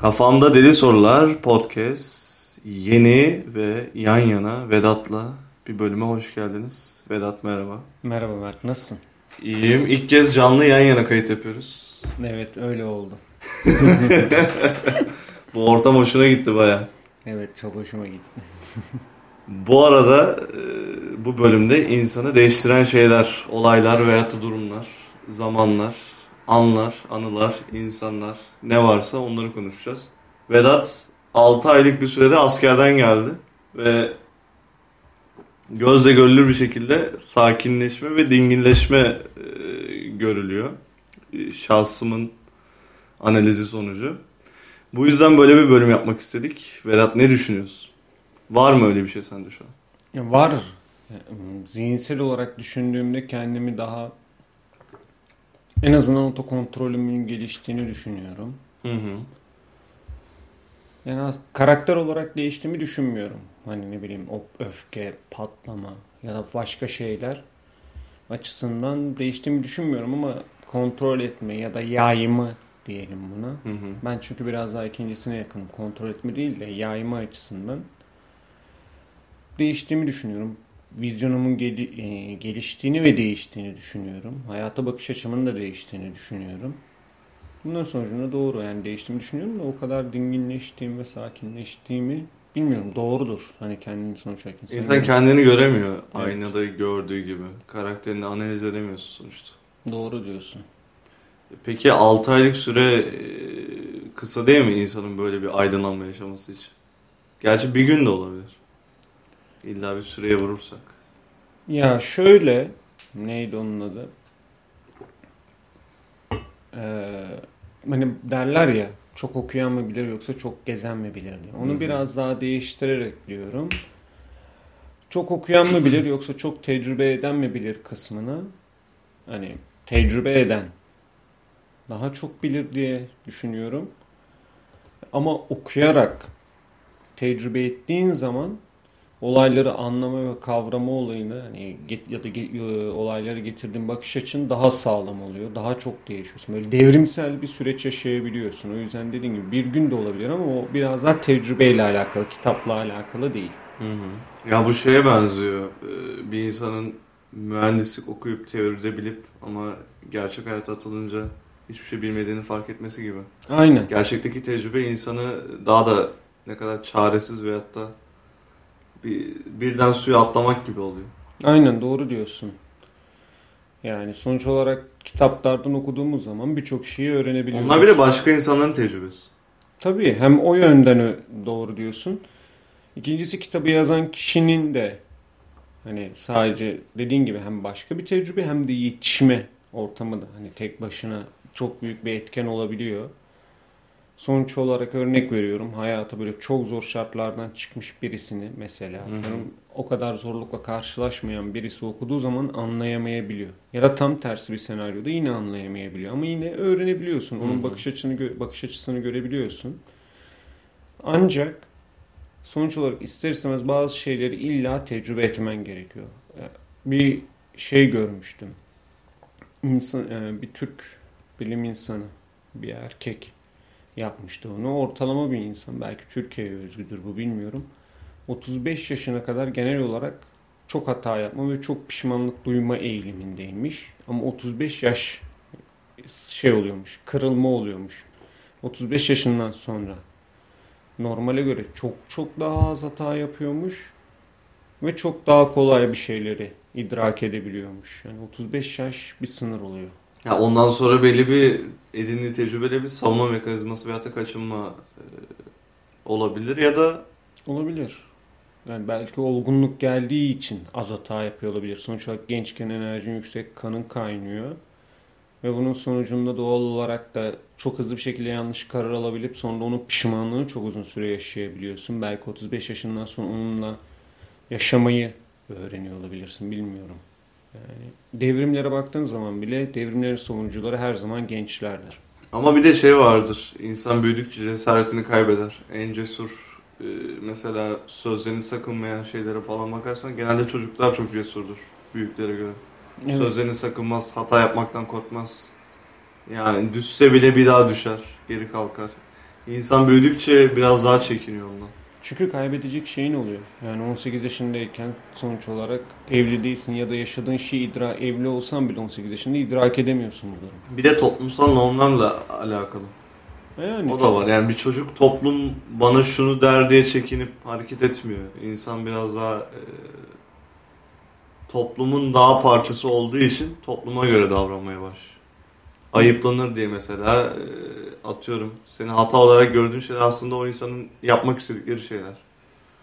Kafamda Deli Sorular podcast yeni ve yan yana Vedat'la bir bölüme hoş geldiniz. Vedat merhaba. Merhaba Mert, nasılsın? İyiyim. İlk kez canlı yan yana kayıt yapıyoruz. Evet, öyle oldu. Bu ortam hoşuna gitti baya. Evet, çok hoşuma gitti. Bu arada e, bu bölümde insanı değiştiren şeyler, olaylar veyahut da durumlar, zamanlar, anlar, anılar, insanlar ne varsa onları konuşacağız. Vedat 6 aylık bir sürede askerden geldi ve gözle görülür bir şekilde sakinleşme ve dinginleşme e, görülüyor. E, Şahsımın analizi sonucu. Bu yüzden böyle bir bölüm yapmak istedik. Vedat ne düşünüyorsun? Var mı öyle bir şey sende şu an? Ya var. Zihinsel olarak düşündüğümde kendimi daha en azından otokontrolümün geliştiğini düşünüyorum. Hı hı. Yani karakter olarak değiştiğimi düşünmüyorum. Hani ne bileyim o öfke, patlama ya da başka şeyler açısından değiştiğimi düşünmüyorum ama kontrol etme ya da yayma diyelim buna. Hı hı. Ben çünkü biraz daha ikincisine yakınım. Kontrol etme değil de yayma açısından değiştiğimi düşünüyorum. Vizyonumun gel- e, geliştiğini ve değiştiğini düşünüyorum. Hayata bakış açımın da değiştiğini düşünüyorum. Bunların sonucunda doğru yani değiştiğimi düşünüyorum da o kadar dinginleştiğim ve sakinleştiğimi bilmiyorum. Doğrudur. Hani kendini sonuç olarak insan. İnsan kendini göremiyor aynada gördüğü gibi. Karakterini analiz edemiyorsun sonuçta. Doğru diyorsun. Peki 6 aylık süre e, kısa değil mi insanın böyle bir aydınlanma yaşaması için? Gerçi bir gün de olabilir. İlla bir süreye vurursak. Ya şöyle neydi onun adı? Ee, hani derler ya çok okuyan mı bilir yoksa çok gezen mi bilir diye. Onu Hı hı. biraz daha değiştirerek diyorum. Çok okuyan mı bilir yoksa çok tecrübe eden mi bilir kısmını hani tecrübe eden daha çok bilir diye düşünüyorum. Ama okuyarak tecrübe ettiğin zaman olayları anlama ve kavrama olayını hani get- ya da ge- e, olayları getirdiğin bakış açın daha sağlam oluyor. Daha çok değişiyorsun. Böyle devrimsel bir süreç yaşayabiliyorsun. O yüzden dediğim gibi bir gün de olabilir ama o biraz daha tecrübeyle alakalı, kitapla alakalı değil. Hı hı. Ya bu şeye benziyor. Ee, Bir insanın mühendislik okuyup teoride bilip ama gerçek hayata atılınca hiçbir şey bilmediğini fark etmesi gibi. Aynen. Gerçekteki tecrübe insanı daha da ne kadar çaresiz veyahut da bir, birden suya atlamak gibi oluyor. Aynen doğru diyorsun. Yani sonuç olarak kitaplardan okuduğumuz zaman birçok şeyi öğrenebiliyoruz. Onlar bir de başka insanların tecrübesi. Tabii hem o yönden doğru diyorsun. İkincisi kitabı yazan kişinin de hani sadece dediğin gibi hem başka bir tecrübe hem de yetişme ortamı da hani tek başına çok büyük bir etken olabiliyor. Sonuç olarak örnek veriyorum hayata böyle çok zor şartlardan çıkmış birisini mesela hı. atıyorum, o kadar zorlukla karşılaşmayan birisi okuduğu zaman anlayamayabiliyor. Ya da tam tersi bir senaryoda yine anlayamayabiliyor ama yine öğrenebiliyorsun. Onun Hı hı. bakış açısını gö- bakış açısını görebiliyorsun. Ancak sonuç olarak ister istemez bazı şeyleri illa tecrübe etmen gerekiyor. Bir şey görmüştüm. İnsan, e, bir Türk bilim insanı, bir erkek yapmıştı onu. Ortalama bir insan. Belki Türkiye'ye özgüdür bu bilmiyorum. 35 yaşına kadar genel olarak çok hata yapma ve çok pişmanlık duyma eğilimindeymiş. Ama 35 yaş şey oluyormuş, kırılma oluyormuş. 35 yaşından sonra normale göre çok çok daha az hata yapıyormuş ve çok daha kolay bir şeyleri idrak edebiliyormuş. Yani 35 yaş bir sınır oluyor. Ya ondan sonra belli bir edindiği tecrübeyle bir savunma mekanizması veyahut da kaçınma e, olabilir ya da Olabilir. Yani belki olgunluk geldiği için az hata yapıyor olabilir. Sonuç olarak gençken enerjin yüksek, kanın kaynıyor. Ve bunun sonucunda doğal olarak da çok hızlı bir şekilde yanlış karar alabilip sonra onun pişmanlığını çok uzun süre yaşayabiliyorsun. Belki 35 yaşından sonra onunla yaşamayı öğreniyor olabilirsin. Bilmiyorum. Yani devrimlere baktığın zaman bile devrimlerin savunucuları her zaman gençlerdir. ama bir de şey vardır. İnsan büyüdükçe cesaretini kaybeder. En cesur e, mesela sözlerini sakınmayan şeylere falan bakarsan genelde çocuklar çok cesurdur büyüklere göre. Evet. Sözlerini sakınmaz, hata yapmaktan korkmaz. Yani düşse bile bir daha düşer, geri kalkar. İnsan büyüdükçe biraz daha çekiniyor ondan. Çünkü kaybedecek şeyin oluyor. Yani 18 yaşındayken sonuç olarak evli değilsin ya da yaşadığın şey idra evli olsan bile 18 yaşında idrak edemiyorsun bu durumu. Bir de toplumsal normlarla alakalı. Yani O da var. Yani bir çocuk toplum bana şunu der diye çekinip hareket etmiyor. İnsan biraz daha e, toplumun daha parçası olduğu için topluma göre davranmaya başlıyor. Ayıplanır diye mesela e, atıyorum. Seni hata olarak gördüğün şeyler aslında o insanın yapmak istedikleri şeyler.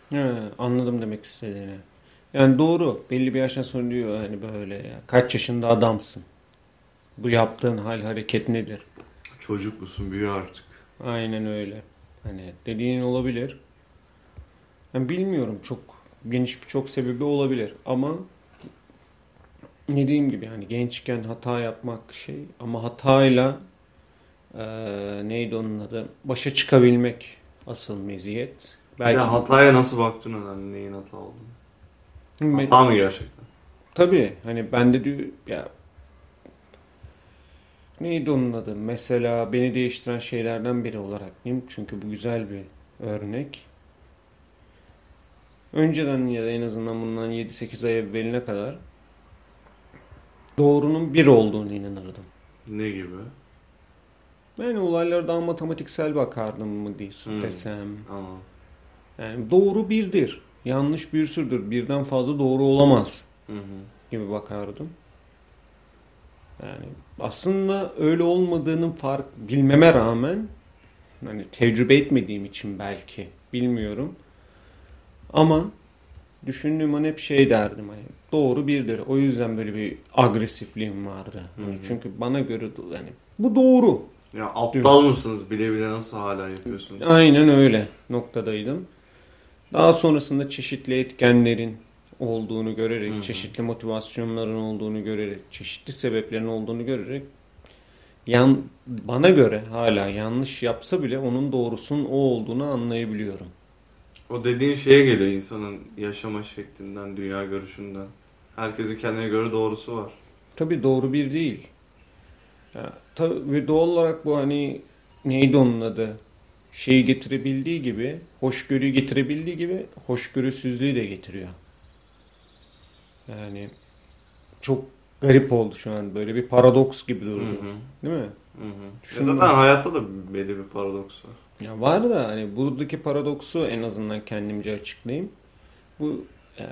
He, anladım demek istediğini. Yani doğru. Belli bir yaştan sonra diyor hani böyle ya. Kaç yaşında adamsın? Bu yaptığın hal hareket nedir? Çocuk musun büyü artık. Aynen öyle. Hani dediğin olabilir. Ben bilmiyorum çok geniş birçok sebebi olabilir ama dediğim gibi hani gençken hata yapmak şey ama hatayla eee, neydi onun adı başa çıkabilmek asıl meziyet. Bir de hataya nasıl baktın önemli. Neyin hata olduğunu. Hata mı gerçekten? Tabii hani ben de diyor ya neydi onun adı? Mesela beni değiştiren şeylerden biri olarak diyeyim. Çünkü bu güzel bir örnek. Önceden ya da en azından bundan 7-8 ay evveline kadar doğrunun bir olduğunu inanırdım. Ne gibi? Yani olaylara daha matematiksel bakardım mı diye Hmm. desem. Yani doğru birdir. Yanlış bir sürüdür. Birden fazla doğru olamaz. hı hı. gibi bakardım. Yani aslında öyle olmadığının fark bilmeme rağmen hani tecrübe etmediğim için belki bilmiyorum. Ama düşündüğüm an hep şey derdim hani doğru birdir. O yüzden böyle bir agresifliğim vardı. Hani Hı hı. çünkü bana göre yani bu doğru. Ya aptal mısınız? Bile bile nasıl hala yapıyorsunuz? Aynen öyle noktadaydım. Daha sonrasında çeşitli etkenlerin olduğunu görerek, Hı hı. çeşitli motivasyonların olduğunu görerek, çeşitli sebeplerin olduğunu görerek yan, bana göre hala yanlış yapsa bile onun doğrusunun o olduğunu anlayabiliyorum. O dediğin şeye geliyor insanın yaşama şeklinden, dünya görüşünden. Herkesin kendine göre doğrusu var. Tabii doğru bir değil. Ya, tabii, ve doğal olarak bu hani neydi onun adı? Şeyi getirebildiği gibi, hoşgörüyü getirebildiği gibi hoşgörüsüzlüğü de getiriyor. Yani çok garip oldu şu an. Böyle bir paradoks gibi Hı durdu. hı. Değil mi? Hı hı. Zaten hayatta da belli bir paradoks var. Ya var da hani buradaki paradoksu en azından kendimce açıklayayım. Bu e,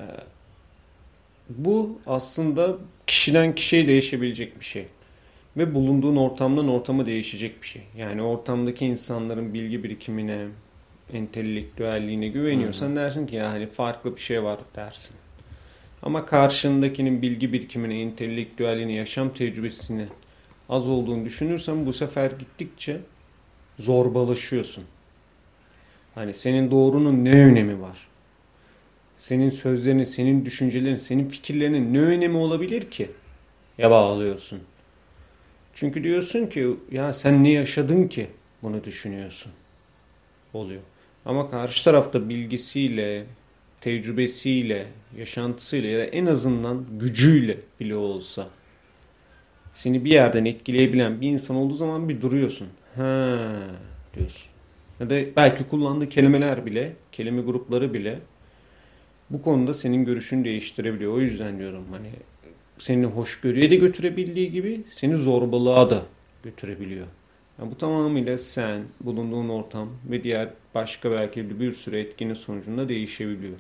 bu aslında kişiden kişiye değişebilecek bir şey. Ve bulunduğun ortamdan ortama değişecek bir şey. Yani ortamdaki insanların bilgi birikimine, entelektüelliğine güveniyorsan dersin ki ya hani farklı bir şey var dersin. Ama karşındakinin bilgi birikimine, entelektüelliğine, yaşam tecrübesine az olduğunu düşünürsen bu sefer gittikçe zorbalaşıyorsun. Hani senin doğrunun ne önemi var? Senin sözlerinin, senin düşüncelerin, senin fikirlerinin ne önemi olabilir ki? Ya bağlıyorsun. Çünkü diyorsun ki ya sen ne yaşadın ki bunu düşünüyorsun. Oluyor. Ama karşı tarafta bilgisiyle, tecrübesiyle, yaşantısıyla ya da en azından gücüyle bile olsa seni bir yerden etkileyebilen bir insan olduğu zaman bir duruyorsun. Ha diyorsun. Ya da belki kullandığı kelimeler bile, kelime grupları bile bu konuda senin görüşünü değiştirebiliyor. O yüzden diyorum hani seni hoşgörüye de götürebildiği gibi seni zorbalığa da götürebiliyor. Yani bu tamamıyla sen, bulunduğun ortam ve diğer başka belki bir sürü etkinin sonucunda değişebiliyor.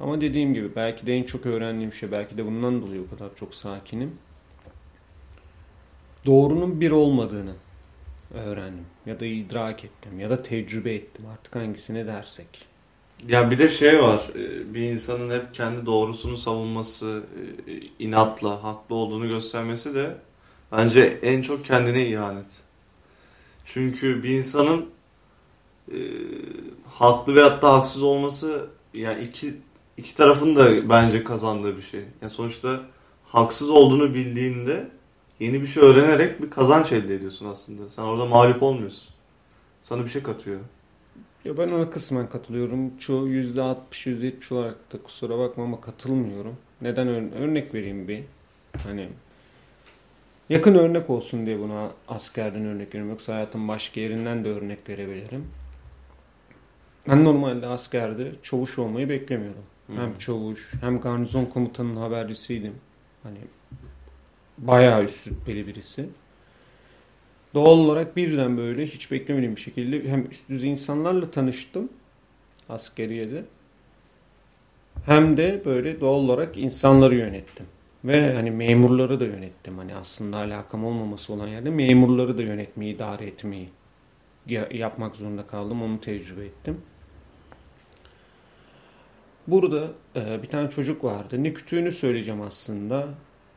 Ama dediğim gibi belki de en çok öğrendiğim şey belki de bundan dolayı o kadar çok sakinim. Doğrunun bir olmadığını öğrendim ya da idrak ettim ya da tecrübe ettim artık hangisine dersek. Ya bir de şey var. e, Bir insanın hep kendi doğrusunu savunması, e, inatla, haklı olduğunu göstermesi de bence en çok kendine ihanet. Çünkü bir insanın e, haklı veyahut da haksız olması yani iki iki tarafın da bence kazandığı bir şey. Yani sonuçta haksız olduğunu bildiğinde yeni bir şey öğrenerek bir kazanç elde ediyorsun aslında. Sen orada mağlup olmuyorsun. Sana bir şey katıyor. Ya ben ona kısmen katılıyorum. Çoğu %60, %70 olarak da kusura bakma ama katılmıyorum. Neden ör- örnek vereyim bir. Hani Yakın örnek olsun diye buna askerden örnek veriyorum. Yoksa hayatın başka yerinden de örnek verebilirim. Ben normalde askerde çavuş olmayı beklemiyordum. Hem çavuş hem garnizon komutanının habercisiydim. Hani bayağı üst rütbeli birisi. Doğal olarak birden böyle hiç beklemediğim bir şekilde hem üst düzey insanlarla tanıştım askeriyede. Hem de böyle doğal olarak insanları yönettim. Ve hani memurları da yönettim. Hani aslında alakam olmaması olan yerde memurları da yönetmeyi, idare etmeyi ya- yapmak zorunda kaldım. Onu tecrübe ettim. Burada e, bir tane çocuk vardı. Ne kütüğünü söyleyeceğim aslında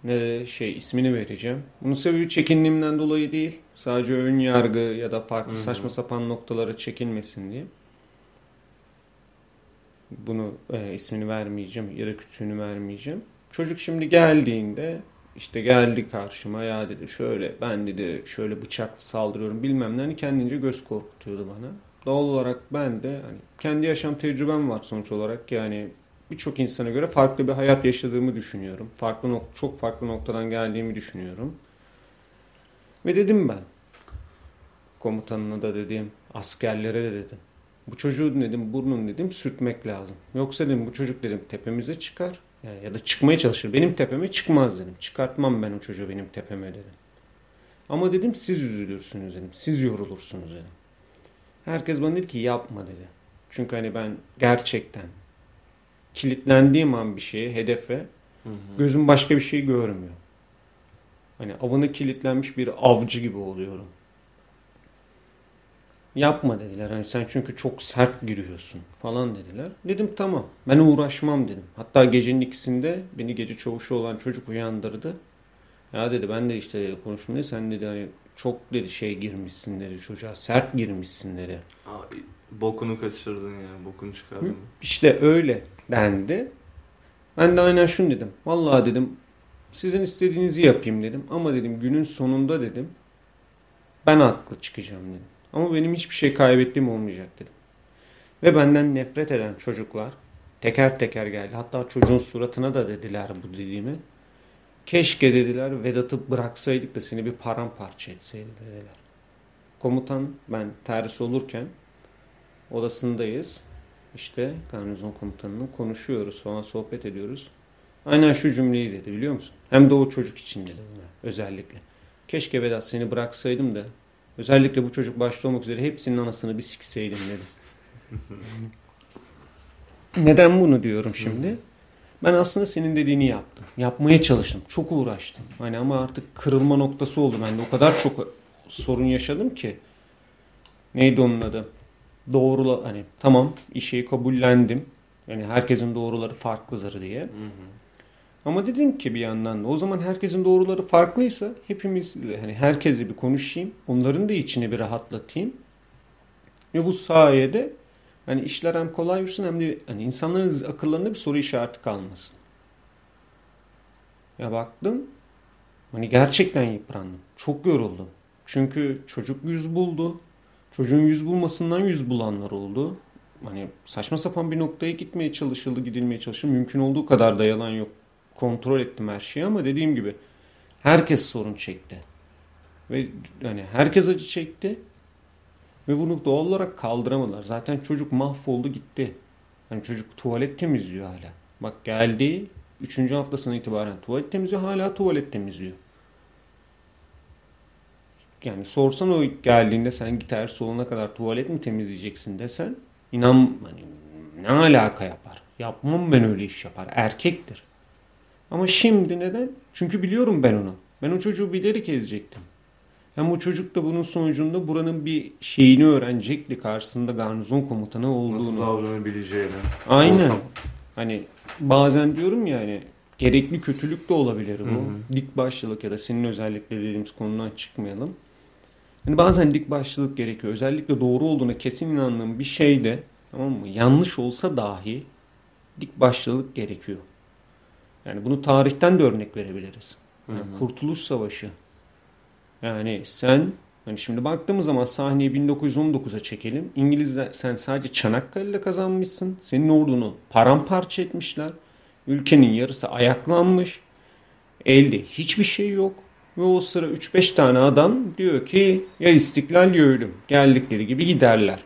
ne şey ismini vereceğim. Bunun sebebi çekindiğimden dolayı değil. Sadece ön yargı ya da farklı saçma sapan noktalara çekilmesin diye. Bunu e, ismini vermeyeceğim ya da kütüğünü vermeyeceğim. Çocuk şimdi geldiğinde işte geldi karşıma ya dedi şöyle ben dedi şöyle bıçakla saldırıyorum bilmem ne hani kendince göz korkutuyordu bana. Doğal olarak ben de hani kendi yaşam tecrübem var sonuç olarak yani birçok insana göre farklı bir hayat yaşadığımı düşünüyorum. Farklı çok farklı noktadan geldiğimi düşünüyorum. Ve dedim ben komutanına da dedim, askerlere de dedim. Bu çocuğu dedim burnunu dedim sürtmek lazım. Yoksa dedim bu çocuk dedim tepemize çıkar. Yani ya da çıkmaya çalışır. Benim tepeme çıkmaz dedim. Çıkartmam ben o çocuğu benim tepeme dedim. Ama dedim siz üzülürsünüz dedim. Siz yorulursunuz dedim. Herkes bana dedi ki yapma dedi. Çünkü hani ben gerçekten kilitlendiğim an bir şeye, hedefe Hı hı. gözüm başka bir şey görmüyor. Hani avına kilitlenmiş bir avcı gibi oluyorum. Yapma dediler. Hani sen çünkü çok sert giriyorsun falan dediler. Dedim tamam. Ben uğraşmam dedim. Hatta gecenin ikisinde beni gece çavuşu olan çocuk uyandırdı. Ya dedi ben de işte konuştum dedi. Sen dedi hani çok dedi şey girmişsin dedi çocuğa. Sert girmişsin dedi. Abi, bokunu kaçırdın ya. Bokunu çıkardın. İşte öyle dendi. Ben de aynen şunu dedim. Vallahi dedim sizin istediğinizi yapayım dedim. Ama dedim günün sonunda dedim ben haklı çıkacağım dedim. Ama benim hiçbir şey kaybettiğim olmayacak dedim. Ve benden nefret eden çocuklar teker teker geldi. Hatta çocuğun suratına da dediler bu dediğimi. Keşke dediler Vedat'ı bıraksaydık da seni bir paramparça etseydi dediler. Komutan ben terhis olurken odasındayız. İşte garnizon komutanının konuşuyoruz falan sohbet ediyoruz. Aynen şu cümleyi dedi biliyor musun? Hem de o çocuk için dedi buna özellikle. Keşke Vedat seni bıraksaydım da özellikle bu çocuk başta olmak üzere hepsinin anasını bir sikseydim dedi. Neden bunu diyorum şimdi? Ben aslında senin dediğini yaptım. Yapmaya çalıştım. Çok uğraştım. Hani ama artık kırılma noktası oldu bende. O kadar çok sorun yaşadım ki. Neydi onun adı? Doğrula hani tamam işi kabullendim. Yani herkesin doğruları farklıdır diye. Hı hı. Ama dedim ki bir yandan da o zaman herkesin doğruları farklıysa hepimiz hani herkese bir konuşayım. Onların da içini bir rahatlatayım. Ve bu sayede hani işler hem kolay yürüsün hem de hani insanların akıllarında bir soru işareti kalmasın. Ya baktım hani gerçekten yıprandım. Çok yoruldum. Çünkü çocuk yüz buldu. Çocuğun yüz bulmasından yüz bulanlar oldu. Hani saçma sapan bir noktaya gitmeye çalışıldı, gidilmeye çalışıldı. Mümkün olduğu kadar da yalan yok. Kontrol ettim her şeyi ama dediğim gibi herkes sorun çekti. Ve hani herkes acı çekti. Ve bunu doğal olarak kaldıramadılar. Zaten çocuk mahvoldu gitti. Hani çocuk tuvalet temizliyor hala. Bak geldi 3. haftasından itibaren tuvalet temizliyor. Hala tuvalet temizliyor. Yani sorsan o geldiğinde sen gitar soluna kadar tuvalet mi temizleyeceksin desen inan hani ne alaka yapar? Yapmam ben öyle iş yapar. Erkektir. Ama şimdi neden? Çünkü biliyorum ben onu. Ben o çocuğu bilerek ezecektim. Hem o çocuk da bunun sonucunda buranın bir şeyini öğrenecekti karşısında garnizon komutanı Nasıl olduğunu. davranabileceğini. Aynen. Ortam. Hani bazen diyorum ya hani gerekli kötülük de olabilir bu. Hı hı. Dik başlılık ya da senin özellikle dediğimiz konudan çıkmayalım. Hani bazen dik başlılık gerekiyor. Özellikle doğru olduğuna kesin inandığım bir şeyde tamam mı? Yanlış olsa dahi dik başlılık gerekiyor. Yani bunu tarihten de örnek verebiliriz. Yani Hı hı. Kurtuluş Savaşı. Yani sen hani şimdi baktığımız zaman sahneyi 1919'a çekelim. İngilizler sen sadece Çanakkale'de kazanmışsın. Senin ordunu paramparça etmişler. Ülkenin yarısı ayaklanmış. Elde hiçbir şey yok. Ve o sıra 3-5 tane adam diyor ki ya istiklal ya ölüm. Geldikleri gibi giderler.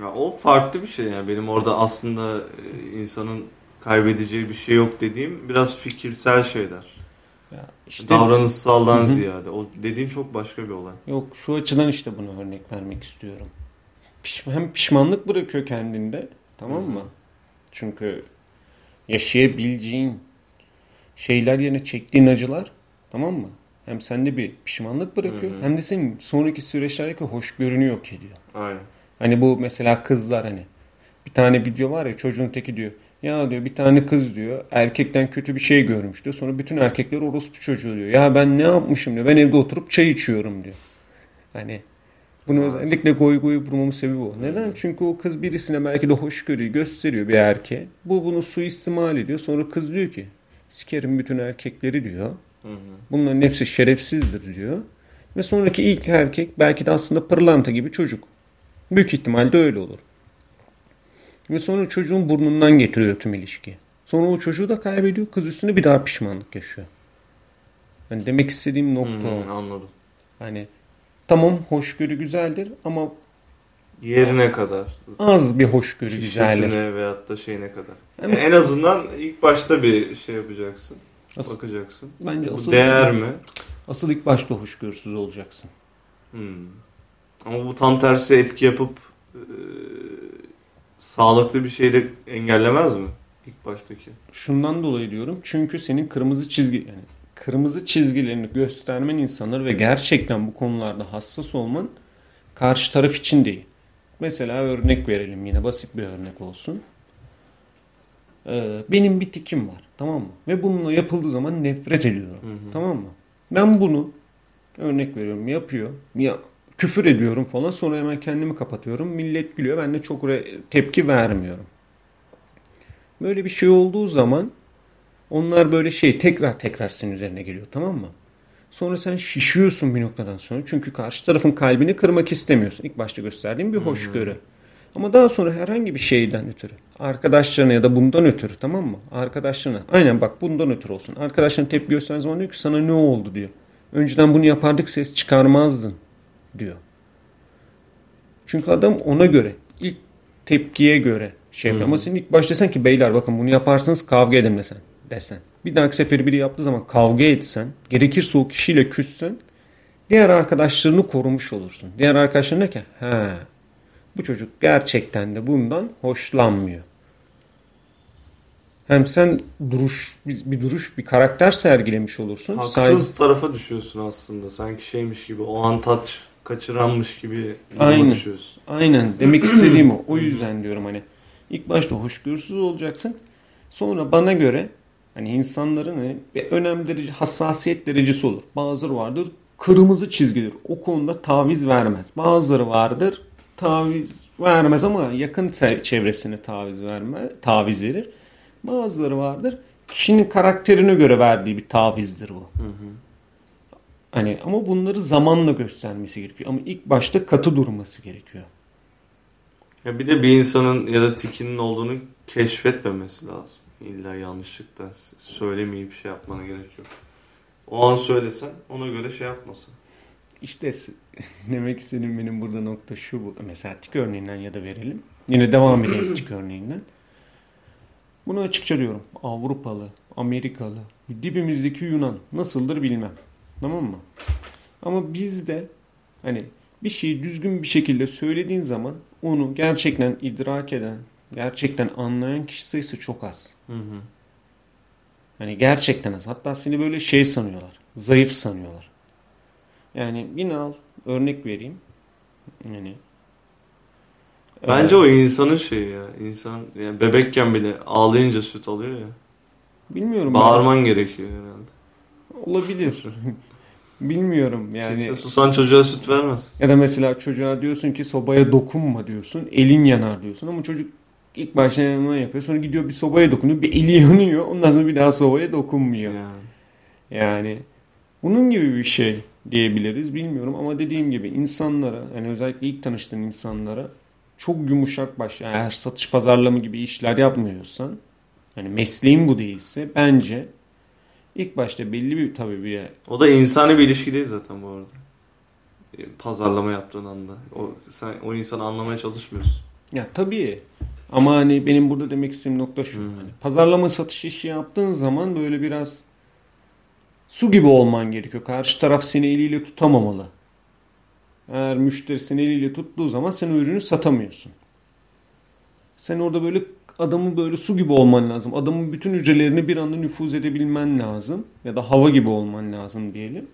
Ya o farklı bir şey yani. Benim orada aslında e, insanın kaybedeceği bir şey yok dediğim biraz fikirsel şeyler. Ya işte Davranışsaldan Hı ziyade. O dediğin çok başka bir olay. yok şu açıdan işte bunu örnek vermek istiyorum. Piş- hem pişmanlık bırakıyor kendinde tamam mı? Çünkü yaşayabileceğin şeyler yerine çektiğin acılar tamam mı? Hem sende bir pişmanlık bırakıyor Hı hı. hem de senin sonraki süreçlerdeki hoşgörünü yok ediyor. Aynen. Hani bu mesela kızlar hani bir tane video var ya çocuğun teki diyor. Ya diyor bir tane kız diyor erkekten kötü bir şey görmüş diyor. Sonra bütün erkekler orospu çocuğu diyor. Ya ben ne yapmışım diyor. Ben evde oturup çay içiyorum diyor. Hani bunu Evet. özellikle goy goy vurmamın sebebi o. Neden? Çünkü o kız birisine belki de hoşgörüyü gösteriyor bir erkeğe. Bu bunu suistimal ediyor. Sonra kız diyor ki sikerim bütün erkekleri diyor. Hı hı. Bunların hepsi şerefsizdir diyor. Ve sonraki ilk erkek belki de aslında pırlanta gibi çocuk. Büyük ihtimalle öyle olur. Ve sonra çocuğun burnundan getiriyor tüm ilişki. Sonra o çocuğu da kaybediyor. Kız üstüne bir daha pişmanlık yaşıyor. Yani demek istediğim nokta o. anladım. Hani tamam hoşgörü güzeldir ama Yerine kadar. az bir hoşgörü güzeldir. Kişisine veyahut da şeyine kadar. Hem- En azından ilk başta bir şey yapacaksın. Asıl, Bakacaksın. bence asıl, değer mi? asıl ilk başta hoşgörüsüz olacaksın. Hmm. Ama bu tam tersi etki yapıp e, sağlıklı bir şey de engellemez mi? İlk baştaki. Şundan dolayı diyorum. Çünkü senin kırmızı çizgi yani kırmızı çizgilerini göstermen insanları ve gerçekten bu konularda hassas olman karşı taraf için değil. Mesela örnek verelim yine basit bir örnek olsun. Ee, benim bir tikim var tamam mı? Ve bununla yapıldığı zaman nefret ediyorum. Hı hı. Tamam mı? Ben bunu örnek veriyorum yapıyor. Ya küfür ediyorum falan sonra hemen kendimi kapatıyorum. Millet gülüyor. Ben de çok tepki vermiyorum. Böyle bir şey olduğu zaman onlar böyle şey tekrar tekrar senin üzerine geliyor tamam mı? Sonra sen şişiyorsun bir noktadan sonra. Çünkü karşı tarafın kalbini kırmak istemiyorsun. İlk başta gösterdiğin bir hoşgörü. Ama daha sonra herhangi bir şeyden ötürü. Arkadaşlarına ya da bundan ötürü tamam mı? Arkadaşlarına. Aynen bak bundan ötürü olsun. Arkadaşlarına tepki gösterdiğin zaman diyor ki sana ne oldu diyor. Önceden bunu yapardık ses çıkarmazdın diyor. Çünkü adam ona göre ilk tepkiye göre şey yapıyor. Hı. Ama sen ilk başta desen ki beyler bakın bunu yaparsanız kavga edin desen. desen. Bir dahaki seferi biri yaptığı zaman kavga etsen, gerekirse o kişiyle küssen, diğer arkadaşlarını korumuş olursun. Diğer arkadaşların ne ki? He, bu çocuk gerçekten de bundan hoşlanmıyor. Hem sen duruş, bir, duruş, bir karakter sergilemiş olursun. Haksız tarafa düşüyorsun aslında. Sanki şeymiş gibi o an taç kaçıranmış gibi Aynen. düşüyorsun. Aynen demek istediğim o. O yüzden diyorum hani ilk başta hoşgörüsüz olacaksın. Sonra bana göre hani insanların hani bir önem derece, hassasiyet derecesi olur. Bazıları vardır kırmızı çizgidir. O konuda taviz vermez. Bazıları vardır taviz vermez ama yakın çevresine taviz verme, taviz verir. Bazıları vardır kişinin karakterine göre verdiği bir tavizdir bu. Hı hı. Hani ama bunları zamanla göstermesi gerekiyor. Ama ilk başta katı durması gerekiyor. Ya bir de bir insanın ya da tikinin olduğunu keşfetmemesi lazım. İlla yanlışlıkla söylemeyip şey yapmana gerek yok. O an söylesen ona göre şey yapmasın. İşte demek istediğim benim burada nokta şu bu. Mesela tik örneğinden ya da verelim. Yine devam edelim tik örneğinden. Bunu açıkça diyorum. Avrupalı, Amerikalı, dibimizdeki Yunan nasıldır bilmem. Tamam mı? Ama bizde hani bir şeyi düzgün bir şekilde söylediğin zaman onu gerçekten idrak eden, gerçekten anlayan kişi sayısı çok az. Hı hı. Hani gerçekten az. Hatta seni böyle şey sanıyorlar. Zayıf sanıyorlar. Yani yine al örnek vereyim. Yani Bence Ee, o insanın şeyi ya. İnsan yani bebekken bile ağlayınca süt alıyor ya. bilmiyorum. Bağırman gerekiyor herhalde. Olabilir. Bilmiyorum yani. Kimse susan çocuğa süt vermez. Ya da mesela çocuğa diyorsun ki sobaya dokunma diyorsun. Elin yanar diyorsun ama çocuk ilk başta yanına yapıyor. Sonra gidiyor bir sobaya dokunuyor. Bir eli yanıyor. Ondan sonra bir daha sobaya dokunmuyor. Yani. Yani bunun gibi bir şey diyebiliriz bilmiyorum ama dediğim gibi insanlara yani özellikle ilk tanıştığın insanlara çok yumuşak baş yani eğer satış pazarlama gibi işler yapmıyorsan hani mesleğin bu değilse bence İlk başta belli bir tabii bir O da insani bir ilişki değil zaten bu arada. E, Pazarlama yaptığın anda. O, sen o insanı anlamaya çalışmıyorsun. ya tabii ama hani benim burada demek istediğim nokta şu. Hmm. Hani pazarlama satış işi yaptığın zaman böyle biraz su gibi olman gerekiyor. Karşı taraf seni eliyle tutamamalı. Eğer müşteri seni eliyle tuttuğu zaman sen ürünü satamıyorsun. Sen orada böyle adamın böyle su gibi olman lazım. Adamın bütün hücrelerine bir anda nüfuz edebilmen lazım. Ya da hava gibi olman lazım diyelim.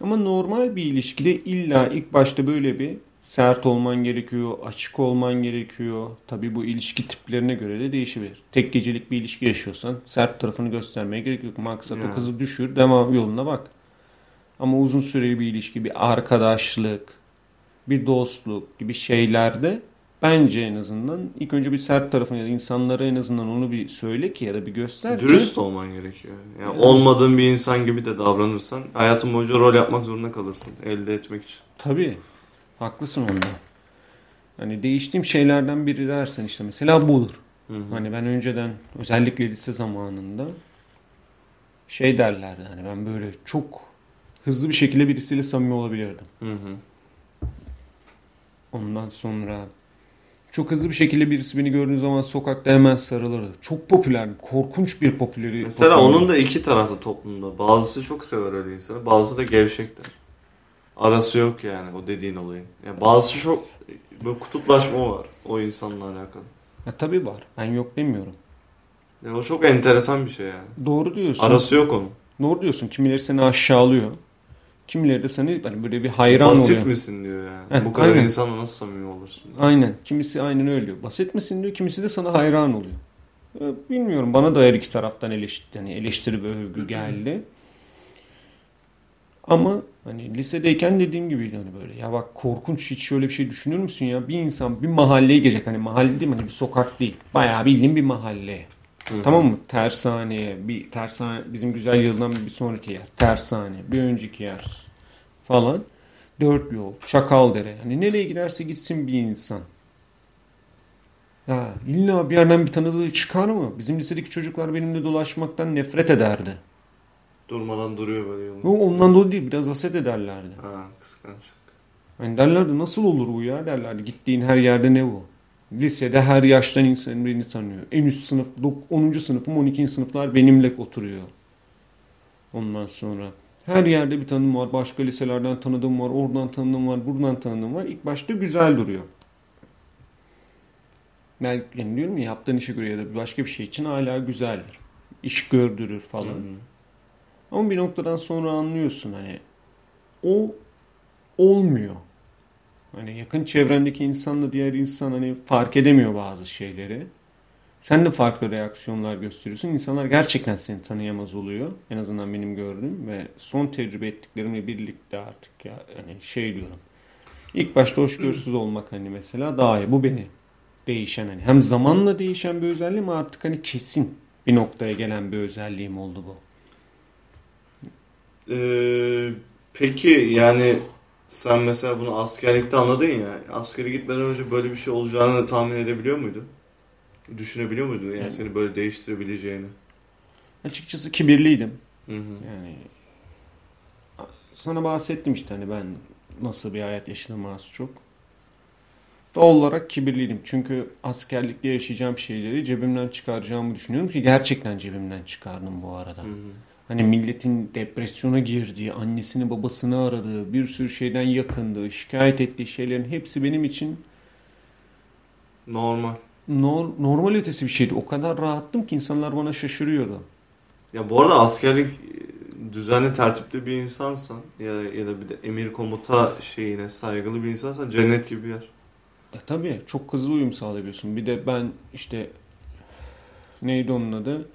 Ama normal bir ilişkide illa ilk başta böyle bir sert olman gerekiyor, açık olman gerekiyor. Tabii bu ilişki tiplerine göre de değişebilir. Tek gecelik bir ilişki yaşıyorsan sert tarafını göstermeye gerek yok. Maksat Yani. o kızı düşür, devam yoluna bak. Ama uzun süreli bir ilişki, bir arkadaşlık, bir dostluk gibi şeylerde bence en azından ilk önce bir sert tarafını ya da insanlara en azından onu bir söyle ki ya da bir göster ki. Dürüst olman gerekiyor. Yani Evet. olmadığın bir insan gibi de davranırsan hayatın boyunca rol yapmak zorunda kalırsın elde etmek için. Tabii. Haklısın onda. Hani değiştiğim şeylerden biri dersen işte mesela budur. Hı hı. Hani ben önceden özellikle lise zamanında şey derlerdi hani ben böyle çok hızlı bir şekilde birisiyle samimi olabilirdim. Hı hı. Ondan sonra çok hızlı bir şekilde birisi beni gördüğü zaman sokakta hemen sarılırdı. Çok popüler, korkunç bir popüleri. Mesela popüler. onun da iki taraflı toplumda. Bazısı çok sever öyle insanı. Bazısı da gevşekler. Arası yok yani o dediğin olayın. Yani bazısı çok böyle kutuplaşma var o insanla alakalı. Ya tabii var. Ben yok demiyorum. Ya o çok enteresan bir şey yani. Doğru diyorsun. Arası yok onun. Doğru diyorsun. Kimileri seni aşağılıyor. Kimileri de seni hani böyle bir hayran Basit oluyor. misin diyor yani. Heh, Bu kadar aynen. insanla nasıl samimi olursun? Aynen. Kimisi aynen öyle diyor. Basit misin diyor. Kimisi de sana hayran oluyor. Bilmiyorum. Bana da her iki taraftan eleştiri, hani eleştiri ve övgü geldi. Ama hani lisedeyken dediğim gibiydi hani böyle. Ya bak korkunç hiç şöyle bir şey düşünür müsün ya? Bir insan bir mahalleye girecek. Hani mahalle değil mi? Hani bir sokak değil. Bayağı bildiğin bir mahalle. Tamam mı? Tersaneye, bir tersane bizim güzel yıldan bir sonraki yer. Tersane, bir önceki yer falan. Dört yol, Çakaldere. Hani nereye giderse gitsin bir insan. Ya illa bir yerden bir tanıdığı çıkar mı? Bizim lisedeki çocuklar benimle dolaşmaktan nefret ederdi. Durmadan duruyor böyle yolun. O ondan dolayı değil, biraz haset ederlerdi. Ha kıskanç. Hani derlerdi nasıl olur bu ya derlerdi. Gittiğin her yerde ne bu? Lisede her yaştan insan beni tanıyor. En üst sınıf, dok- 10. sınıfım, 12. sınıflar benimle oturuyor. Ondan sonra her yerde bir tanıdığım var. Başka liselerden tanıdığım var. Oradan tanıdığım var. Buradan tanıdığım var. İlk başta güzel duruyor. Ben yani diyorum ya yaptığın işe göre ya da başka bir şey için hala güzeldir. İş gördürür falan. Hı hı. Ama bir noktadan sonra anlıyorsun hani o olmuyor. Hani yakın çevrendeki insanla diğer insan hani fark edemiyor bazı şeyleri. Sen de farklı reaksiyonlar gösteriyorsun. İnsanlar gerçekten seni tanıyamaz oluyor. En azından benim gördüğüm ve son tecrübe ettiklerimle birlikte artık ya hani şey diyorum. İlk başta hoşgörüsüz olmak hani mesela daha iyi. Bu beni değişen hani hem zamanla değişen bir özelliğim artık hani kesin bir noktaya gelen bir özelliğim oldu bu. Ee, peki yani sen mesela bunu askerlikte anladın ya. Askere gitmeden önce böyle bir şey olacağını tahmin edebiliyor muydun? Düşünebiliyor muydun yani Yani- seni böyle değiştirebileceğini? Açıkçası kibirliydim. Hı hı. Yani sana bahsettim işte hani ben nasıl bir hayat yaşadım az çok. Doğal olarak kibirliydim. Çünkü askerlikte yaşayacağım şeyleri cebimden çıkaracağımı düşünüyorum ki gerçekten cebimden çıkardım bu arada. Hı hı. Hani milletin depresyona girdiği, annesini babasını aradığı, bir sürü şeyden yakındığı, şikayet ettiği şeylerin hepsi benim için Normal. nor- normal ötesi bir şeydi. O kadar rahattım ki insanlar bana şaşırıyordu. Ya bu arada askerlik e, düzenli tertipli bir insansan ya, ya da bir de emir komuta şeyine saygılı bir insansan cennet gibi bir yer. E tabii çok hızlı uyum sağlayabiliyorsun. Bir de ben işte neydi onun adı?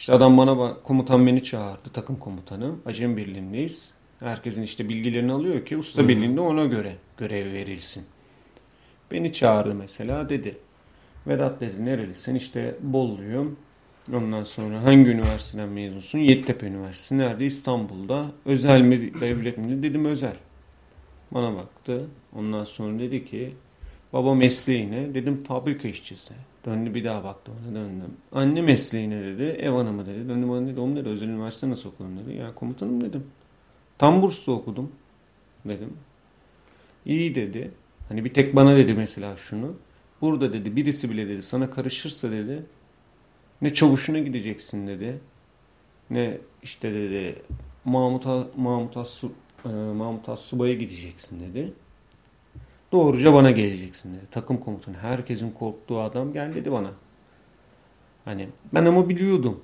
İşte adam bana bak, komutan beni çağırdı takım komutanı. Acem Birliği'ndeyiz. Herkesin işte bilgilerini alıyor ki usta birliğinde ona göre görev verilsin. Beni çağırdı mesela dedi. Vedat dedi nerelisin? İşte Bolluyum. Ondan sonra hangi üniversiteden mezunsun? Yeditepe Üniversitesi. Nerede? İstanbul'da. Özel mi devlet mi? Dedim özel. Bana baktı. Ondan sonra dedi ki Baba mesleğine. Dedim fabrika işçisi. Döndü bir daha baktı bana döndüm. Anne mesleğine dedi. Ev hanımı dedi. Döndü bana dedi. Oğlum dedi özel üniversite nasıl okudun dedi. Ya komutanım dedim. Tam burslu okudum dedim. İyi dedi. Hani bir tek bana dedi mesela şunu. Burada dedi birisi bile dedi sana karışırsa dedi ne çavuşuna gideceksin dedi. Ne işte dedi Mahmut, Mahmut, Assu, e, Mahmut Assuba'ya gideceksin dedi. Doğruca bana geleceksin dedi. Takım komutanı herkesin korktuğu adam gel dedi bana. Hani ben ama biliyordum.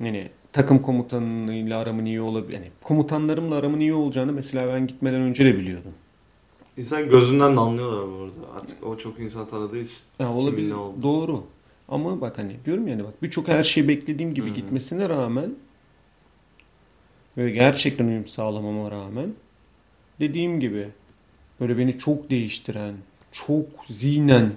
Yani takım komutanıyla aramın iyi olabilir. Yani komutanlarımla aramın iyi olacağını mesela ben gitmeden önce de biliyordum. İnsan gözünden de anlıyorlar bu arada. Artık o çok insan tanıdığı için. Ya olabilir. Doğru. Ama bak hani diyorum yani bak birçok her şeyi beklediğim gibi Hı-hı. gitmesine rağmen ve gerçekten uyum sağlamama rağmen dediğim gibi böyle beni çok değiştiren, çok zihnen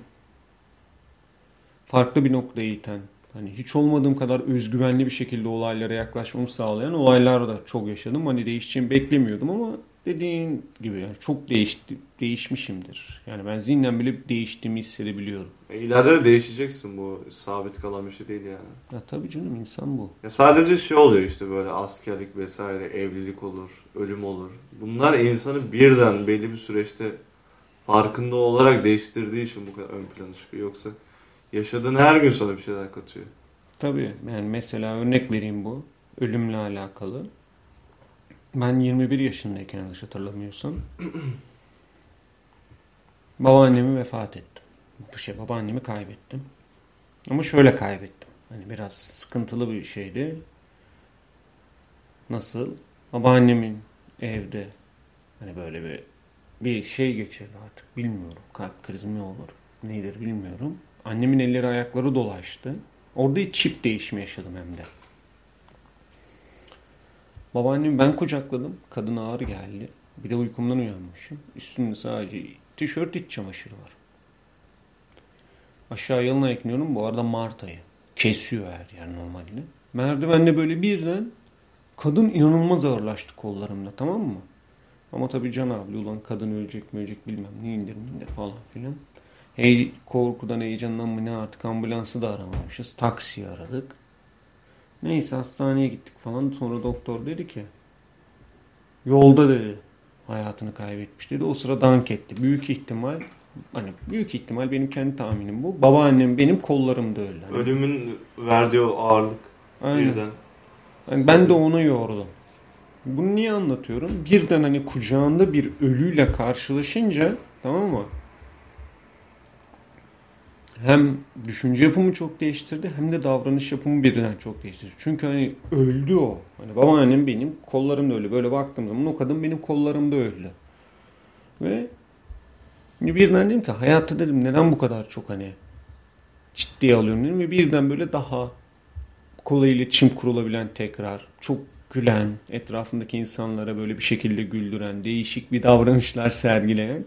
farklı bir noktaya iten, hani hiç olmadığım kadar özgüvenli bir şekilde olaylara yaklaşmamı sağlayan olaylar da çok yaşadım. Hani değişeceğimi beklemiyordum ama dediğin gibi yani çok değişti, değişmişimdir. Yani ben zihnen bile değiştiğimi hissedebiliyorum. E, ileride de değişeceksin bu sabit kalan bir şey değil yani. Ya tabii canım insan bu. Ya sadece şey oluyor işte böyle askerlik vesaire evlilik olur, ölüm olur. Bunlar insanı birden belli bir süreçte farkında olarak değiştirdiği için bu kadar ön plana çıkıyor. Yoksa yaşadığın her gün sana bir şeyler katıyor. Tabii yani mesela örnek vereyim bu ölümle alakalı. Ben 21 yaşındayken yanlış hatırlamıyorsam babaannemi vefat ettim. Bu şey babaannemi kaybettim. Ama şöyle kaybettim. Hani biraz sıkıntılı bir şeydi. Nasıl? Babaannemin evde hani böyle bir bir şey geçirdi artık bilmiyorum. Kalp krizi mi olur? Nedir bilmiyorum. Annemin elleri ayakları dolaştı. Orada çift değişimi yaşadım hem de. Babaannemi ben kucakladım. Kadın ağır geldi. Bir de uykumdan uyanmışım. Üstünde sadece tişört iç çamaşırı var. Aşağı yalına ekliyorum. Bu arada Mart ayı. Kesiyor her yer normalde. Merdivende böyle birden kadın inanılmaz ağırlaştı kollarımda tamam mı? Ama tabii can abi ulan kadın ölecek mi ölecek bilmem ne indir indir falan filan. Hey, korkudan heyecandan mı ne artık ambulansı da aramamışız. Taksi aradık. Neyse hastaneye gittik falan. Sonra doktor dedi ki yolda dedi hayatını kaybetmiş dedi. O sıra dank etti. Büyük ihtimal hani büyük ihtimal benim kendi tahminim bu. Babaannem benim kollarımda öldü. Hani. Ölümün verdiği o ağırlık Aynen. birden. Yani ben de onu yordum. Bunu niye anlatıyorum? Birden hani kucağında bir ölüyle karşılaşınca tamam mı? Hem düşünce yapımı çok değiştirdi hem de davranış yapımı birden çok değiştirdi. Çünkü hani öldü o. Hani babaannem benim kollarımda öldü. Böyle baktığım zaman o kadın benim kollarımda öldü. Ve birden dedim ki hayatta dedim neden bu kadar çok hani ciddiye alıyorum dedim ve birden böyle daha kolay iletişim kurulabilen tekrar çok gülen, etrafındaki insanlara böyle bir şekilde güldüren, değişik bir davranışlar sergileyen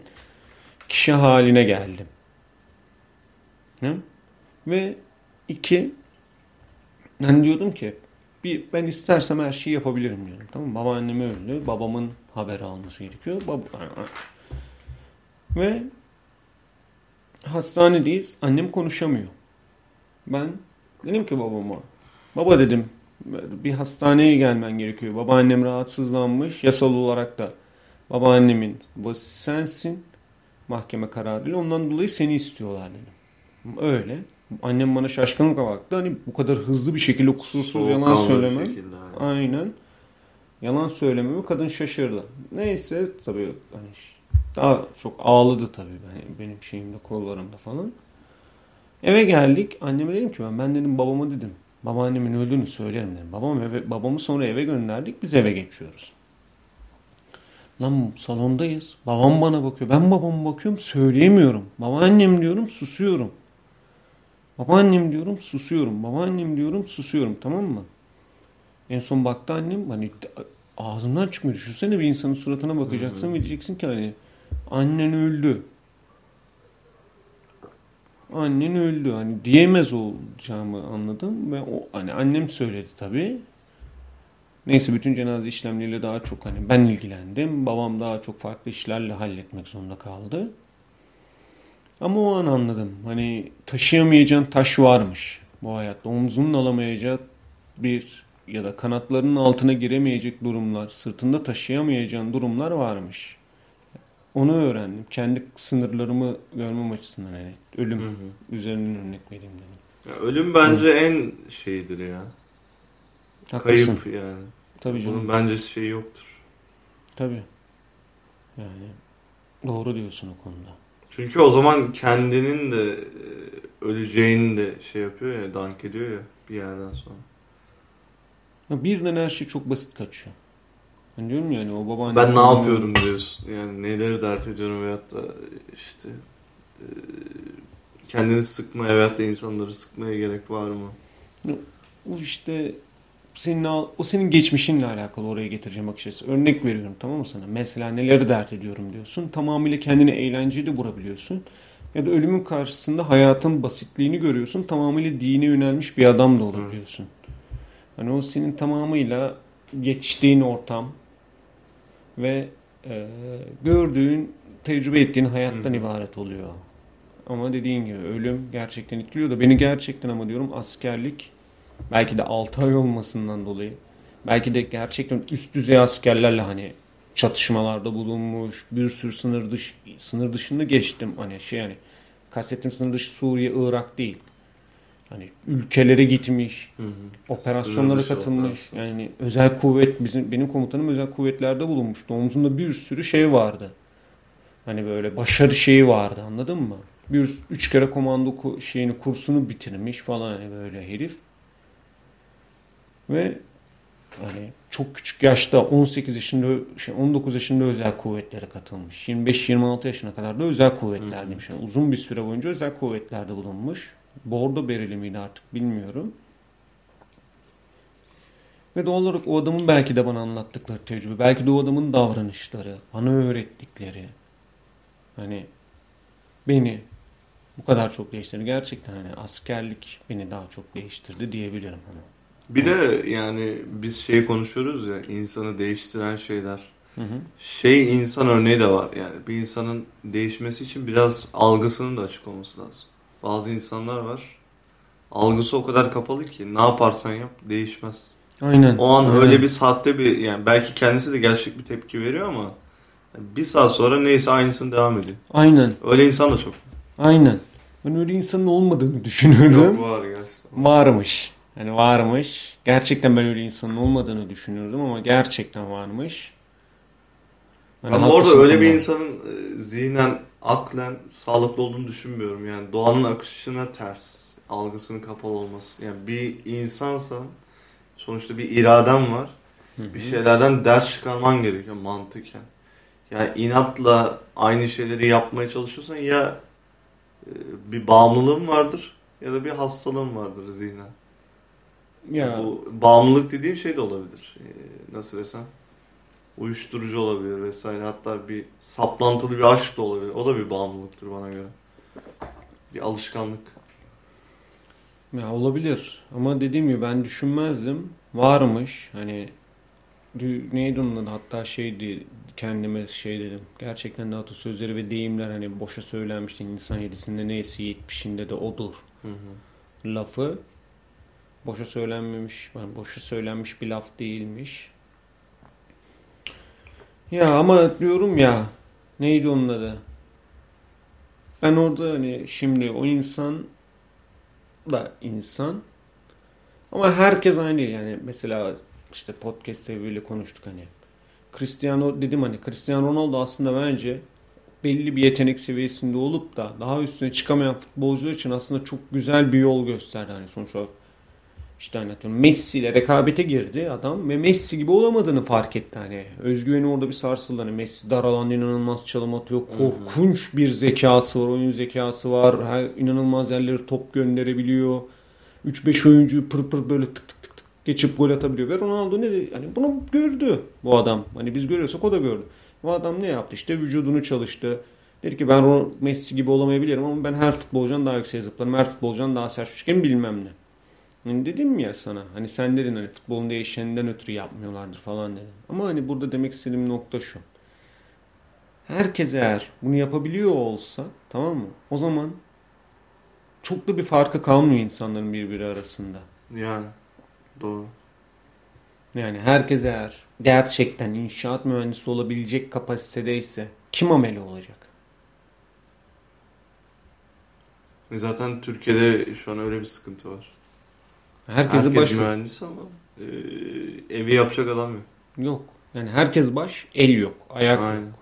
kişi haline geldim. Hı? Ve iki ben diyordum ki bir ben istersem her şeyi yapabilirim diyorum. Tamam mı? Babaannem öldü. Babamın haber alması gerekiyor. Bab ve hastanedeyiz. Annem konuşamıyor. Ben dedim ki babama baba dedim bir hastaneye gelmen gerekiyor. Babaannem rahatsızlanmış. Yasal olarak da babaannemin babası sensin. Mahkeme kararıyla ondan dolayı seni istiyorlar dedim. Öyle. Annem bana şaşkınlıkla baktı. Hani bu kadar hızlı bir şekilde kusursuz yalan söyleme. Şekilde, Aynen. Yalan söylememi kadın şaşırdı. Neyse tabii hani daha çok ağladı tabii ben, benim şeyimde kollarımda falan. Eve geldik. Anneme dedim ki ben ben dedim babama dedim. Babaannemin öldüğünü söylerim dedim. Babam eve, babamı sonra eve gönderdik. Biz eve geçiyoruz. Lan salondayız. Babam bana bakıyor. Ben babama bakıyorum söyleyemiyorum. Babaannem diyorum susuyorum. Babaannem diyorum susuyorum. Babaannem diyorum susuyorum tamam mı? En son baktı annem hani ağzımdan çıkmıyor. Düşünsene bir insanın suratına bakacaksın ve diyeceksin ki hani annen öldü. Annen öldü. Hani diyemez olacağımı anladım ve o hani annem söyledi tabii. Neyse bütün cenaze işlemleriyle daha çok hani ben ilgilendim. Babam daha çok farklı işlerle halletmek zorunda kaldı. Ama o an anladım. Hani taşıyamayacağın taş varmış bu hayatta. Omzunun alamayacağı bir ya da kanatlarının altına giremeyecek durumlar, sırtında taşıyamayacağın durumlar varmış. Onu öğrendim. Kendi sınırlarımı görmem açısından hani ölüm Hı hı. üzerinden örnek vereyim dedim. Ya ölüm bence en şeyidir ya. Haklısın. Kayıp yani. Tabii canım. Bunun bence şeyi yoktur. Tabii. Yani doğru diyorsun o konuda. Çünkü o zaman kendinin de e, öleceğini de şey yapıyor ya, dank ediyor ya bir yerden sonra. Ya birden her şey çok basit kaçıyor. Ben diyorum yani o babaanne... Ben ne yapıyorum diyorsun. Yani neleri dert ediyorum veyahut da işte e, kendini sıkmaya veyahut da insanları sıkmaya gerek var mı? O işte senin o senin geçmişinle alakalı oraya getireceğim açıkçası. Örnek veriyorum tamam mı sana? Mesela neleri dert ediyorum diyorsun. Tamamıyla kendini eğlenceli bulabiliyorsun. Ya da ölümün karşısında hayatın basitliğini görüyorsun. Tamamıyla dine yönelmiş bir adam da olabiliyorsun. Hani o senin tamamıyla yetiştiğin ortam ve e, gördüğün, tecrübe ettiğin hayattan hı. ibaret oluyor. Ama dediğin gibi ölüm gerçekten etkiliyor da beni gerçekten ama diyorum askerlik belki de 6 ay olmasından dolayı. Belki de gerçekten üst düzey askerlerle hani çatışmalarda bulunmuş bir sürü sınır dış sınır dışında geçtim. Hani şey yani kasetim sınır dışı Suriye Irak değil. Hani ülkelere gitmiş Hı hı. operasyonlara Sınır katılmış. operasyon. yani özel kuvvet bizim benim komutanım özel kuvvetlerde bulunmuştu omzunda bir sürü şey vardı. Hani böyle başarı şeyi vardı anladın mı? Bir üç kere komando şeyini kursunu bitirmiş falan hani böyle herif ve hani çok küçük yaşta 18 yaşında şey 19 yaşında özel kuvvetlere katılmış. 25-26 yaşına kadar da özel kuvvetlerdeymiş. Yani uzun bir süre boyunca özel kuvvetlerde bulunmuş. Bordo bereli miydi artık bilmiyorum. Ve doğal olarak o adamın belki de bana anlattıkları tecrübe, belki de o adamın davranışları, bana öğrettikleri hani beni bu kadar çok değiştirdi. Gerçekten hani askerlik beni daha çok değiştirdi diyebilirim. Hani. Bir de yani biz şey konuşuyoruz ya insanı değiştiren şeyler. Hı hı. Şey insan örneği de var yani bir insanın değişmesi için biraz algısının da açık olması lazım. Bazı insanlar var algısı o kadar kapalı ki ne yaparsan yap değişmez. Aynen. O an Aynen. öyle bir saatte bir yani belki kendisi de gerçek bir tepki veriyor ama bir saat sonra neyse aynısını devam ediyor. Aynen. Öyle insan da çok. Aynen. Ben öyle insanın olmadığını düşünürdüm. Yok var gerçekten. Varmış. Hani varmış. Gerçekten ben öyle insanın olmadığını düşünürdüm ama gerçekten varmış. Hani arada haklısın öyle bir insanın e, zihnen, aklen sağlıklı olduğunu düşünmüyorum. Yani doğanın akışına ters, algısının kapalı olması. Yani bir insansan sonuçta bir iraden var. Bir şeylerden ders çıkarman gerekiyor mantıken. Yani inatla aynı şeyleri yapmaya çalışıyorsan ya e, bir bağımlılığın vardır ya da bir hastalığın vardır zihnen. Ya Bu bağımlılık dediğim şey de olabilir. Ee, nasıl desem? Uyuşturucu olabilir vesaire. Hatta bir saplantılı bir aşk da olabilir. O da bir bağımlılıktır bana göre. Bir alışkanlık. Ya olabilir ama dediğim gibi ben düşünmezdim. Varmış hani neydi onun adı hatta şeydi kendime şey dedim. Gerçekten de atasözleri ve deyimler hani boşa söylenmişti. İnsan yedisinde neyse yetmişinde de odur Hı hı. lafı boşa söylenmemiş, yani boşa söylenmiş bir laf değilmiş. Ya ama diyorum ya neydi onun adı? Ben orada hani şimdi o insan da insan ama herkes aynı değil. Yani mesela işte podcast'te böyle konuştuk hani. Cristiano dedim hani Cristiano Ronaldo aslında bence belli bir yetenek seviyesinde olup da daha üstüne çıkamayan futbolcular için aslında çok güzel bir yol gösterdi. Hani sonuç olarak işte anlatıyorum Messi ile rekabete girdi adam ve Messi gibi olamadığını fark etti hani. Özgüveni orada bir sarsıldı. Hani Messi dar alanda inanılmaz çalım atıyor. Korkunç bir zekası var, oyun zekası var. Her, inanılmaz yerlere top gönderebiliyor. 3-5 oyuncuyu pır pır böyle tık tık tık tık geçip gol atabiliyor. Ve Ronaldo ne dedi? Hani bunu gördü bu adam. Hani biz görüyorsak o da gördü. Bu adam ne yaptı? İşte vücudunu çalıştı. Dedi ki ben Messi gibi olamayabilirim ama ben her futbolcudan daha yüksek zıplarım. Her futbolcudan daha sert şutlarım bilmem ne. Hani dedim ya sana hani sen dedin hani futbolun değişeninden ötürü yapmıyorlardır falan dedin. Ama hani burada demek istediğim nokta şu. Herkes eğer bunu yapabiliyor olsa tamam mı? O zaman çok da bir farkı kalmıyor insanların birbiri arasında. Yani doğru. Yani herkes eğer gerçekten inşaat mühendisi olabilecek kapasitedeyse kim ameli olacak? E Zaten Türkiye'de şu an öyle bir sıkıntı var. Herkesi Herkes baş mühendis ama e, evi yapacak adam yok. yok. Yani herkes baş, el yok, ayak Aynen. yok.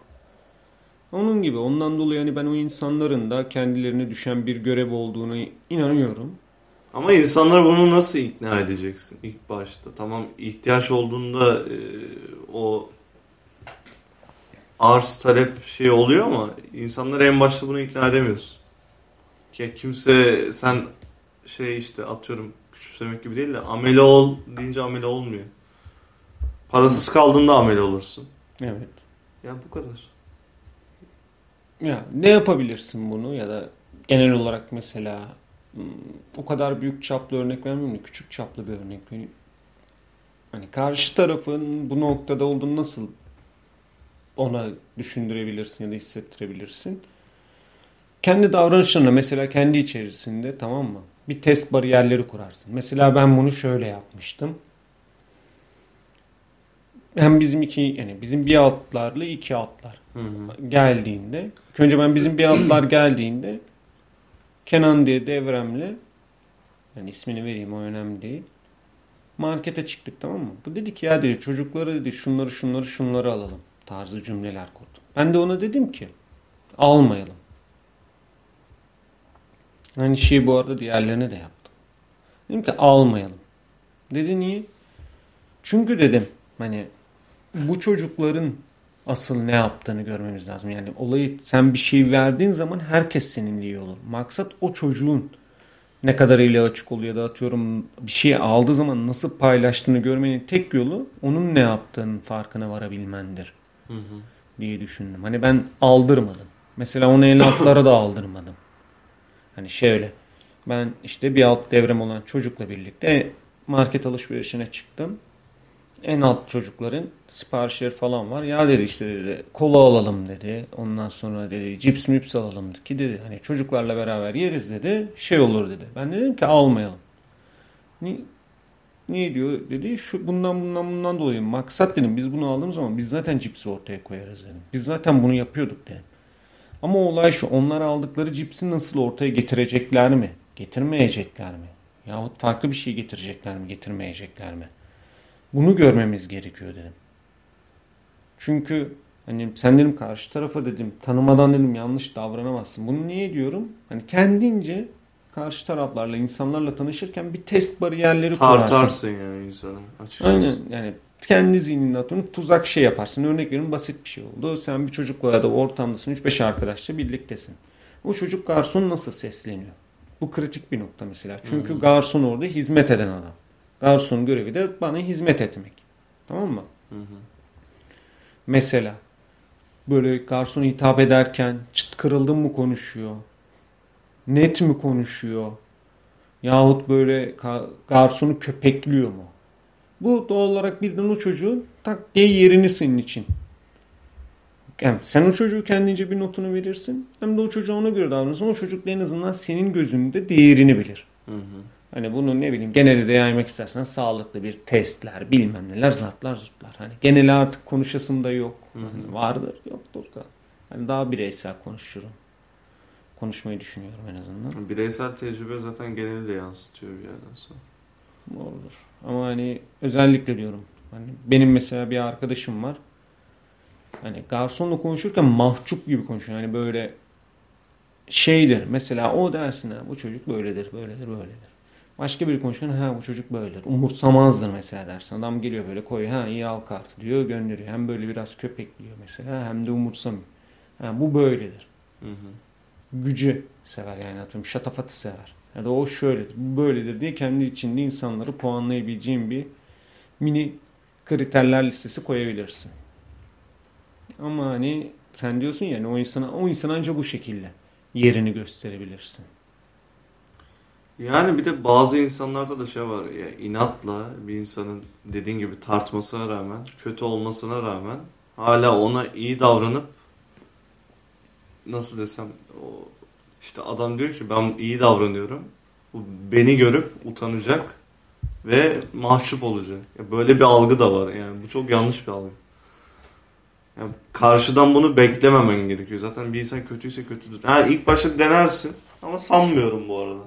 Onun gibi ondan dolayı hani ben o insanların da kendilerine düşen bir görev olduğunu inanıyorum. Ama insanlar bunu nasıl ikna edeceksin ilk başta? Tamam ihtiyaç olduğunda e, o arz talep şey oluyor ama insanları en başta bunu ikna edemiyorsun. Ki kimse sen şey işte atıyorum küçümsemek gibi değil de amele ol deyince amele olmuyor. Parasız kaldığında amele olursun. Evet. Ya bu kadar. Ya ne yapabilirsin bunu ya da genel olarak mesela hmm, o kadar büyük çaplı örnek vermeyeyim de küçük çaplı bir örnek vereyim. Hani karşı tarafın bu noktada olduğunu nasıl ona düşündürebilirsin ya da hissettirebilirsin. Kendi davranışlarına mesela kendi içerisinde tamam mı? Bir test bariyerleri kurarsın. Mesela ben bunu şöyle yapmıştım. Hem bizim iki yani bizim bir altlarla iki altlar Hı hı. geldiğinde önce ben bizim bir altlar geldiğinde Kenan diye devremle yani ismini vereyim o önemli değil. Markete çıktık tamam mı? Bu dedi ki ya dedi çocukları dedi şunları şunları şunları alalım tarzı cümleler kurdu. Ben de ona dedim ki almayalım. Aynı şeyi bu arada diğerlerine de yaptım. Dedim ki almayalım. Dedi niye? Çünkü dedim hani bu çocukların asıl ne yaptığını görmemiz lazım. Yani olayı sen bir şey verdiğin zaman herkes seninle iyi olur. Maksat o çocuğun ne kadarıyla açık oluyor ya da atıyorum bir şey aldığı zaman nasıl paylaştığını görmenin tek yolu onun ne yaptığının farkına varabilmendir Hı hı. diye düşündüm. Hani ben aldırmadım. Mesela onu en altlara da aldırmadım. Hani şöyle ben işte bir alt devrem olan çocukla birlikte market alışverişine çıktım. En alt çocukların siparişleri falan var. Ya dedi işte dedi kola alalım dedi. Ondan sonra dedi cips mips alalım ki dedi. Hani çocuklarla beraber yeriz dedi. Şey olur dedi. Ben de dedim ki almayalım. Ni, niye diyor dedi. Şu bundan bundan bundan dolayı maksat dedim. Biz bunu aldığımız zaman biz zaten cipsi ortaya koyarız dedim. Biz zaten bunu yapıyorduk dedim. Ama olay şu. Onlar aldıkları cipsi nasıl ortaya getirecekler mi? Getirmeyecekler mi? Yahut farklı bir şey getirecekler mi? Getirmeyecekler mi? Bunu görmemiz gerekiyor dedim. Çünkü hani sen dedim karşı tarafa dedim tanımadan dedim yanlış davranamazsın. Bunu niye diyorum? Hani kendince karşı taraflarla insanlarla tanışırken bir test bariyerleri kurarsın. Tartarsın yani insanı açıkçası. Aynen yani kendi zihninde atıyorum tuzak şey yaparsın. Örnek veriyorum basit bir şey oldu. Sen bir çocukla ya da ortamdasın 3-5 arkadaşla birliktesin. O çocuk garson nasıl sesleniyor? Bu kritik bir nokta mesela. Çünkü hı. garson orada hizmet eden adam. Garson görevi de bana hizmet etmek. Tamam mı? Hı. Mesela böyle garson hitap ederken çıt kırıldım mı konuşuyor? Net mi konuşuyor? Yahut böyle garsonu köpekliyor mu? Bu doğal olarak birden o çocuğun tak diye yerini senin için. Yani sen o çocuğu kendince bir notunu verirsin. Hem de o çocuğa ona göre davranırsın. O çocuk da en azından senin gözünde değerini bilir. Hı hı. Hani bunu ne bileyim geneli de yaymak istersen sağlıklı bir testler bilmem neler zartlar zurtlar. Hani geneli artık konuşasım da yok. Hani vardır yoktur da. Hani daha bireysel konuşurum. Konuşmayı düşünüyorum en azından. Bireysel tecrübe zaten geneli de yansıtıyor bir yerden sonra. Doğrudur. Ama hani özellikle diyorum. Hani benim mesela bir arkadaşım var. Hani garsonla konuşurken mahcup gibi konuşuyor. Hani böyle şeydir. Mesela o dersin ha bu çocuk böyledir, böyledir, böyledir. Başka biri konuşurken ha bu çocuk böyledir. Umursamazdır mesela dersin. Adam geliyor böyle koyuyor ha iyi al kartı diyor gönderiyor. Hem böyle biraz köpekliyor mesela hem de umursamıyor. Ha, bu böyledir. Hı hı. Gücü sever yani atıyorum şatafatı sever. Ya da o şöyledir, bu böyledir diye kendi içinde insanları puanlayabileceğin bir mini kriterler listesi koyabilirsin. Ama hani sen diyorsun ya hani o insana o insan ancak bu şekilde yerini gösterebilirsin. Yani bir de bazı insanlarda da şey var ya inatla bir insanın dediğin gibi tartmasına rağmen kötü olmasına rağmen hala ona iyi davranıp nasıl desem o işte adam diyor ki ben iyi davranıyorum. Bu beni görüp utanacak ve mahcup olacak. Böyle bir algı da var yani bu çok yanlış bir algı. Yani karşıdan bunu beklememen gerekiyor. Zaten bir insan kötüyse kötüdür. Ha ilk başta denersin ama sanmıyorum bu arada.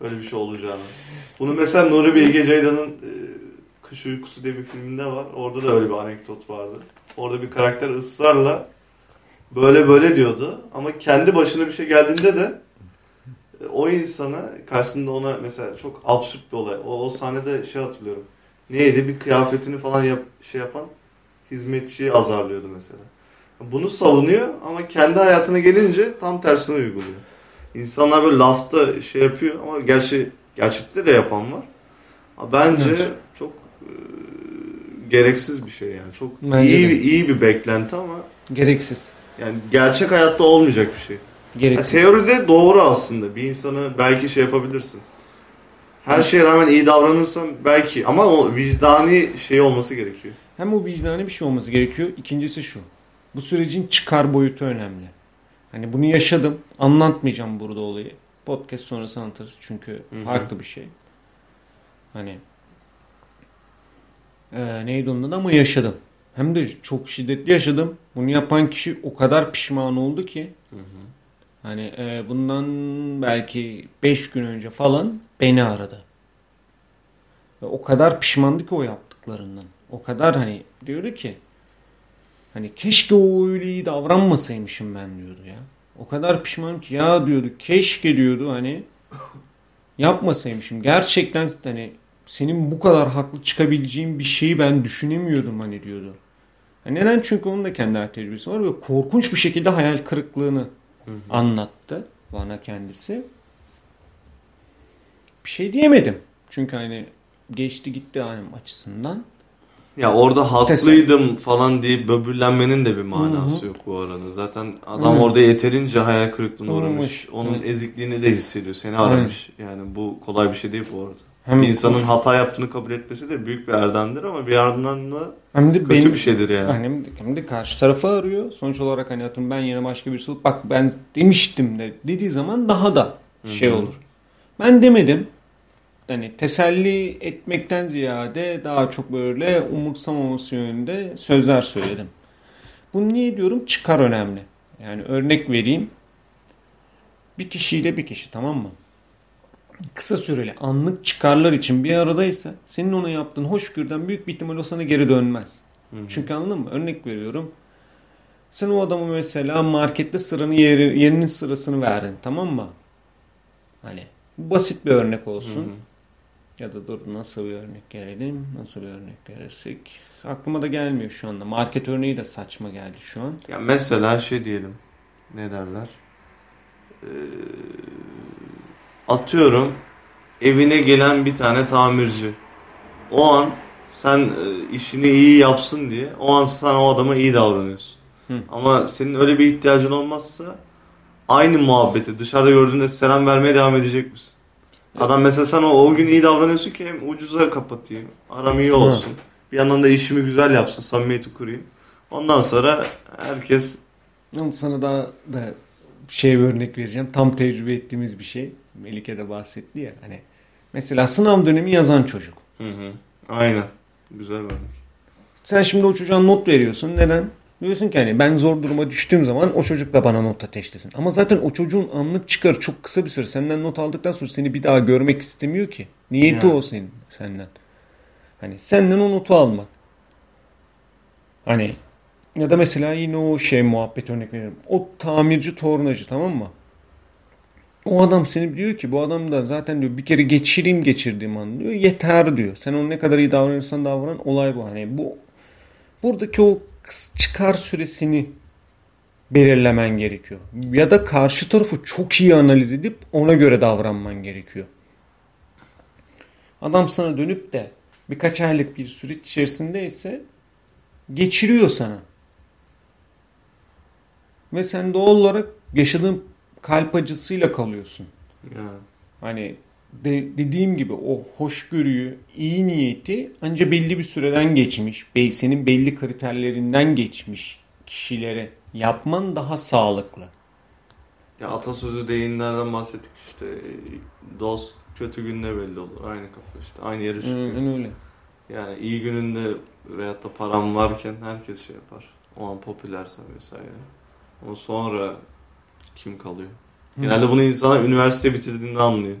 Böyle bir şey olacağını. Bunu mesela Nuri Bilge Ceylan'ın e, Kış Uykusu diye bir filminde var. Orada da öyle bir anekdot vardı. Orada bir karakter ısrarla böyle böyle diyordu. Ama kendi başına bir şey geldiğinde de o insana karşısında ona mesela çok absürt bir olay. O, o sahnede şey hatırlıyorum. Neydi bir kıyafetini falan yap, şey yapan hizmetçiyi azarlıyordu mesela. Bunu savunuyor ama kendi hayatına gelince tam tersini uyguluyor. İnsanlar böyle lafta şey yapıyor ama gerçi gerçekte de yapan var. Bence Evet. çok e, gereksiz bir şey yani. Çok Bence iyi de. iyi bir beklenti ama Gereksiz. Yani gerçek hayatta olmayacak bir şey. Ya Gereksiz. teoride doğru aslında. Bir insanı belki şey yapabilirsin. Her şeye rağmen iyi davranırsan belki ama o vicdani şey olması gerekiyor. Hem o vicdani bir şey olması gerekiyor. İkincisi şu. Bu sürecin çıkar boyutu önemli. Hani bunu yaşadım. Anlatmayacağım burada olayı. Podcast sonrası anlatırız. Çünkü Hı hı. farklı bir şey. Hani e, neydi onun adı ama yaşadım. Hem de çok şiddetli yaşadım. Bunu yapan kişi o kadar pişman oldu ki hani e, bundan belki 5 gün önce falan beni aradı. Ve o kadar pişmandı ki o yaptıklarından. O kadar hani diyordu ki hani keşke o öyle iyi davranmasaymışım ben diyordu ya. O kadar pişmanım ki ya diyordu keşke diyordu hani yapmasaymışım. Gerçekten hani senin bu kadar haklı çıkabileceğin bir şeyi ben düşünemiyordum hani diyordu. Ha, Neden? Çünkü onun da kendi hayat tecrübesi var ve korkunç bir şekilde hayal kırıklığını anlattı bana kendisi. Bir şey diyemedim. Çünkü hani geçti gitti hani açısından. Ya orada haklıydım falan diye böbürlenmenin de bir manası Hı hı. yok bu arada. Zaten adam Aynen. orada yeterince hayal kırıklığına Uğramış. Onun Evet. ezikliğini de hissediyor. Seni aramış. Yani bu kolay bir şey değil bu arada. Hem Bir insanın hata yaptığını kabul etmesi de büyük bir erdemdir ama bir yandan da hem de kötü benim, bir şeydir yani. Hem de, hem de karşı tarafı arıyor. Sonuç olarak hani atıyorum ben yerine başka birisi olup bak ben demiştim de dediği zaman daha da şey Hı hı. olur. Ben demedim. Hani teselli etmekten ziyade daha çok böyle umursamaması yönünde sözler söyledim. Bunu niye diyorum? Çıkar önemli. Yani örnek vereyim. Bir kişiyle bir kişi tamam mı? Kısa süreli anlık çıkarlar için bir aradaysa senin ona yaptığın hoşgörüden büyük bir ihtimal o sana geri dönmez. Hı hı. Çünkü anladın mı? Örnek veriyorum. Sen o adamı mesela markette sıranı yeri, yerinin sırasını verdin tamam mı? Hani basit bir örnek Hı olsun. hı. Ya da dur nasıl bir örnek gelelim? Nasıl bir örnek verirsek? Aklıma da gelmiyor şu anda. Market örneği de saçma geldi şu an. Ya mesela şey diyelim. Ne derler? Ee, atıyorum evine gelen bir tane tamirci. O an sen e, işini iyi yapsın diye o an sen o adama iyi davranıyorsun. Hı. Ama senin öyle bir ihtiyacın olmazsa aynı muhabbeti dışarıda gördüğünde selam vermeye devam edecek misin? Adam mesela sen o, o gün iyi davranıyorsun ki hem ucuza kapatayım, aram iyi olsun. Bir yandan da işimi güzel yapsın, samimiyeti kurayım. Ondan sonra herkes Ama sana daha da şey bir örnek vereceğim. Tam tecrübe ettiğimiz bir şey. Melike de bahsetti ya. Hani mesela sınav dönemi yazan çocuk. Hı hı. Aynen. Güzel bir örnek. Sen şimdi o çocuğa not veriyorsun. Neden? Diyorsun ki hani ben zor duruma düştüğüm zaman o çocuk da bana not ateşlesin. Ama zaten o çocuğun anlık çıkar çok kısa bir süre. Senden not aldıktan sonra seni bir daha görmek istemiyor ki. Niyeti Ya. o senin senden. Hani senden o notu almak. Hani ya da mesela yine o şey muhabbet örnek veriyorum. O tamirci tornacı tamam mı? O adam seni diyor ki bu adam da zaten diyor bir kere geçireyim geçirdiğim an diyor yeter diyor. Sen onun ne kadar iyi davranırsan davran olay bu. Hani bu buradaki o çıkar süresini belirlemen gerekiyor. Ya da karşı tarafı çok iyi analiz edip ona göre davranman gerekiyor. Adam sana dönüp de birkaç aylık bir süreç içerisinde ise geçiriyor sana. Ve sen doğal olarak yaşadığın kalp acısıyla kalıyorsun. Yani. Hani de- dediğim gibi o hoşgörüyü, iyi niyeti ancak belli bir süreden geçmiş, senin belli kriterlerinden geçmiş kişilere yapman daha sağlıklı. Ya atasözü deyimlerden bahsettik işte. Dost kötü günde belli olur. Aynı kafa işte. Aynı yere çıkıyor. Aynen öyle. Yani iyi gününde veyahut da param varken herkes şey yapar. O an popülersen vesaire. Ama sonra kim kalıyor? Genelde bunu insanlar üniversite bitirdiğinde anlıyor.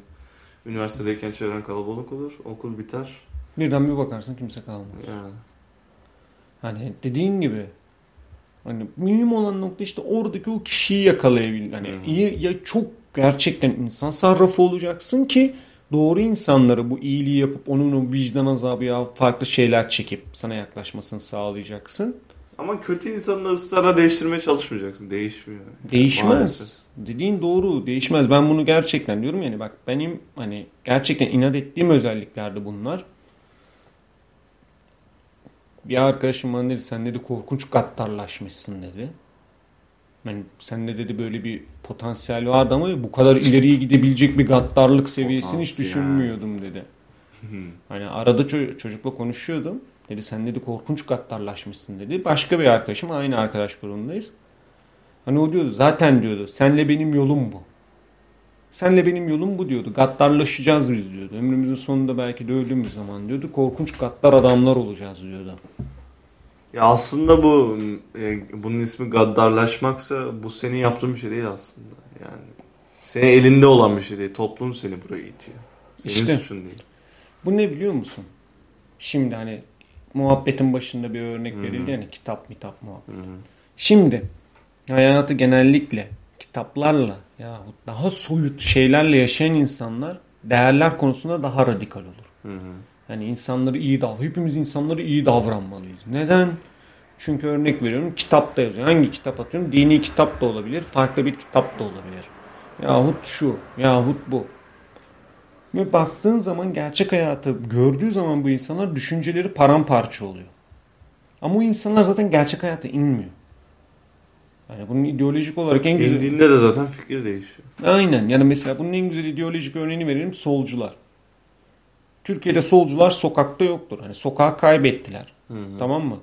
Üniversitedeyken çevren kalabalık olur. Okul biter. Birden bir bakarsın kimse kalmaz. Yani. Hani dediğin gibi hani mühim olan nokta işte oradaki o kişiyi yakalayabil. Hani Hı. iyi ya çok gerçekten insan sarrafı olacaksın ki doğru insanları bu iyiliği yapıp onun o vicdan azabı ya farklı şeyler çekip sana yaklaşmasını sağlayacaksın. Ama kötü insanı da ısrarla değiştirmeye çalışmayacaksın. Değişmiyor. Değişmez. Maalesef. Dediğin doğru değişmez. Ben bunu gerçekten diyorum yani bak benim hani gerçekten inat ettiğim özelliklerde bunlar. Bir arkadaşım bana dedi sen dedi korkunç gaddarlaşmışsın dedi. Yani sende dedi böyle bir potansiyel vardı ama bu kadar ileriye gidebilecek bir gaddarlık seviyesini hiç düşünmüyordum dedi. Hani arada ço- çocukla konuşuyordum. Dedi sen dedi korkunç gaddarlaşmışsın dedi. Başka bir arkadaşım aynı arkadaş grubundayız. Hani o diyordu zaten diyordu senle benim yolum bu. Senle benim yolum bu diyordu. Gaddarlaşacağız biz diyordu. Ömrümüzün sonunda belki de öldüğümüz zaman diyordu. Korkunç gaddar adamlar olacağız diyordu. Ya aslında bu e, bunun ismi gaddarlaşmaksa bu senin yaptığın bir şey değil aslında. Yani senin elinde olan bir şey değil. Toplum seni buraya itiyor. Senin İşte. suçun değil. Bu ne biliyor musun? Şimdi hani muhabbetin başında bir örnek Hı hı. verildi yani kitap mitap muhabbet. Hı hı. Şimdi hayatı genellikle kitaplarla yahut daha soyut şeylerle yaşayan insanlar değerler konusunda daha radikal olur. Hı hı. Yani insanları iyi dav, hepimiz insanları iyi davranmalıyız. Neden? Çünkü örnek veriyorum kitapta yazıyor. Hangi kitap atıyorum? Dini kitap da olabilir, farklı bir kitap da olabilir. Yahut şu, yahut bu. Ve baktığın zaman gerçek hayatı gördüğü zaman bu insanlar düşünceleri paramparça oluyor. Ama o insanlar zaten gerçek hayata inmiyor. Yani bunun ideolojik olarak en güzel... İndiğinde de zaten fikir değişiyor. Aynen. Yani mesela bunun en güzel ideolojik örneğini verelim. Solcular. Türkiye'de solcular sokakta yoktur. Hani sokağı kaybettiler. Hı hı. Tamam mı?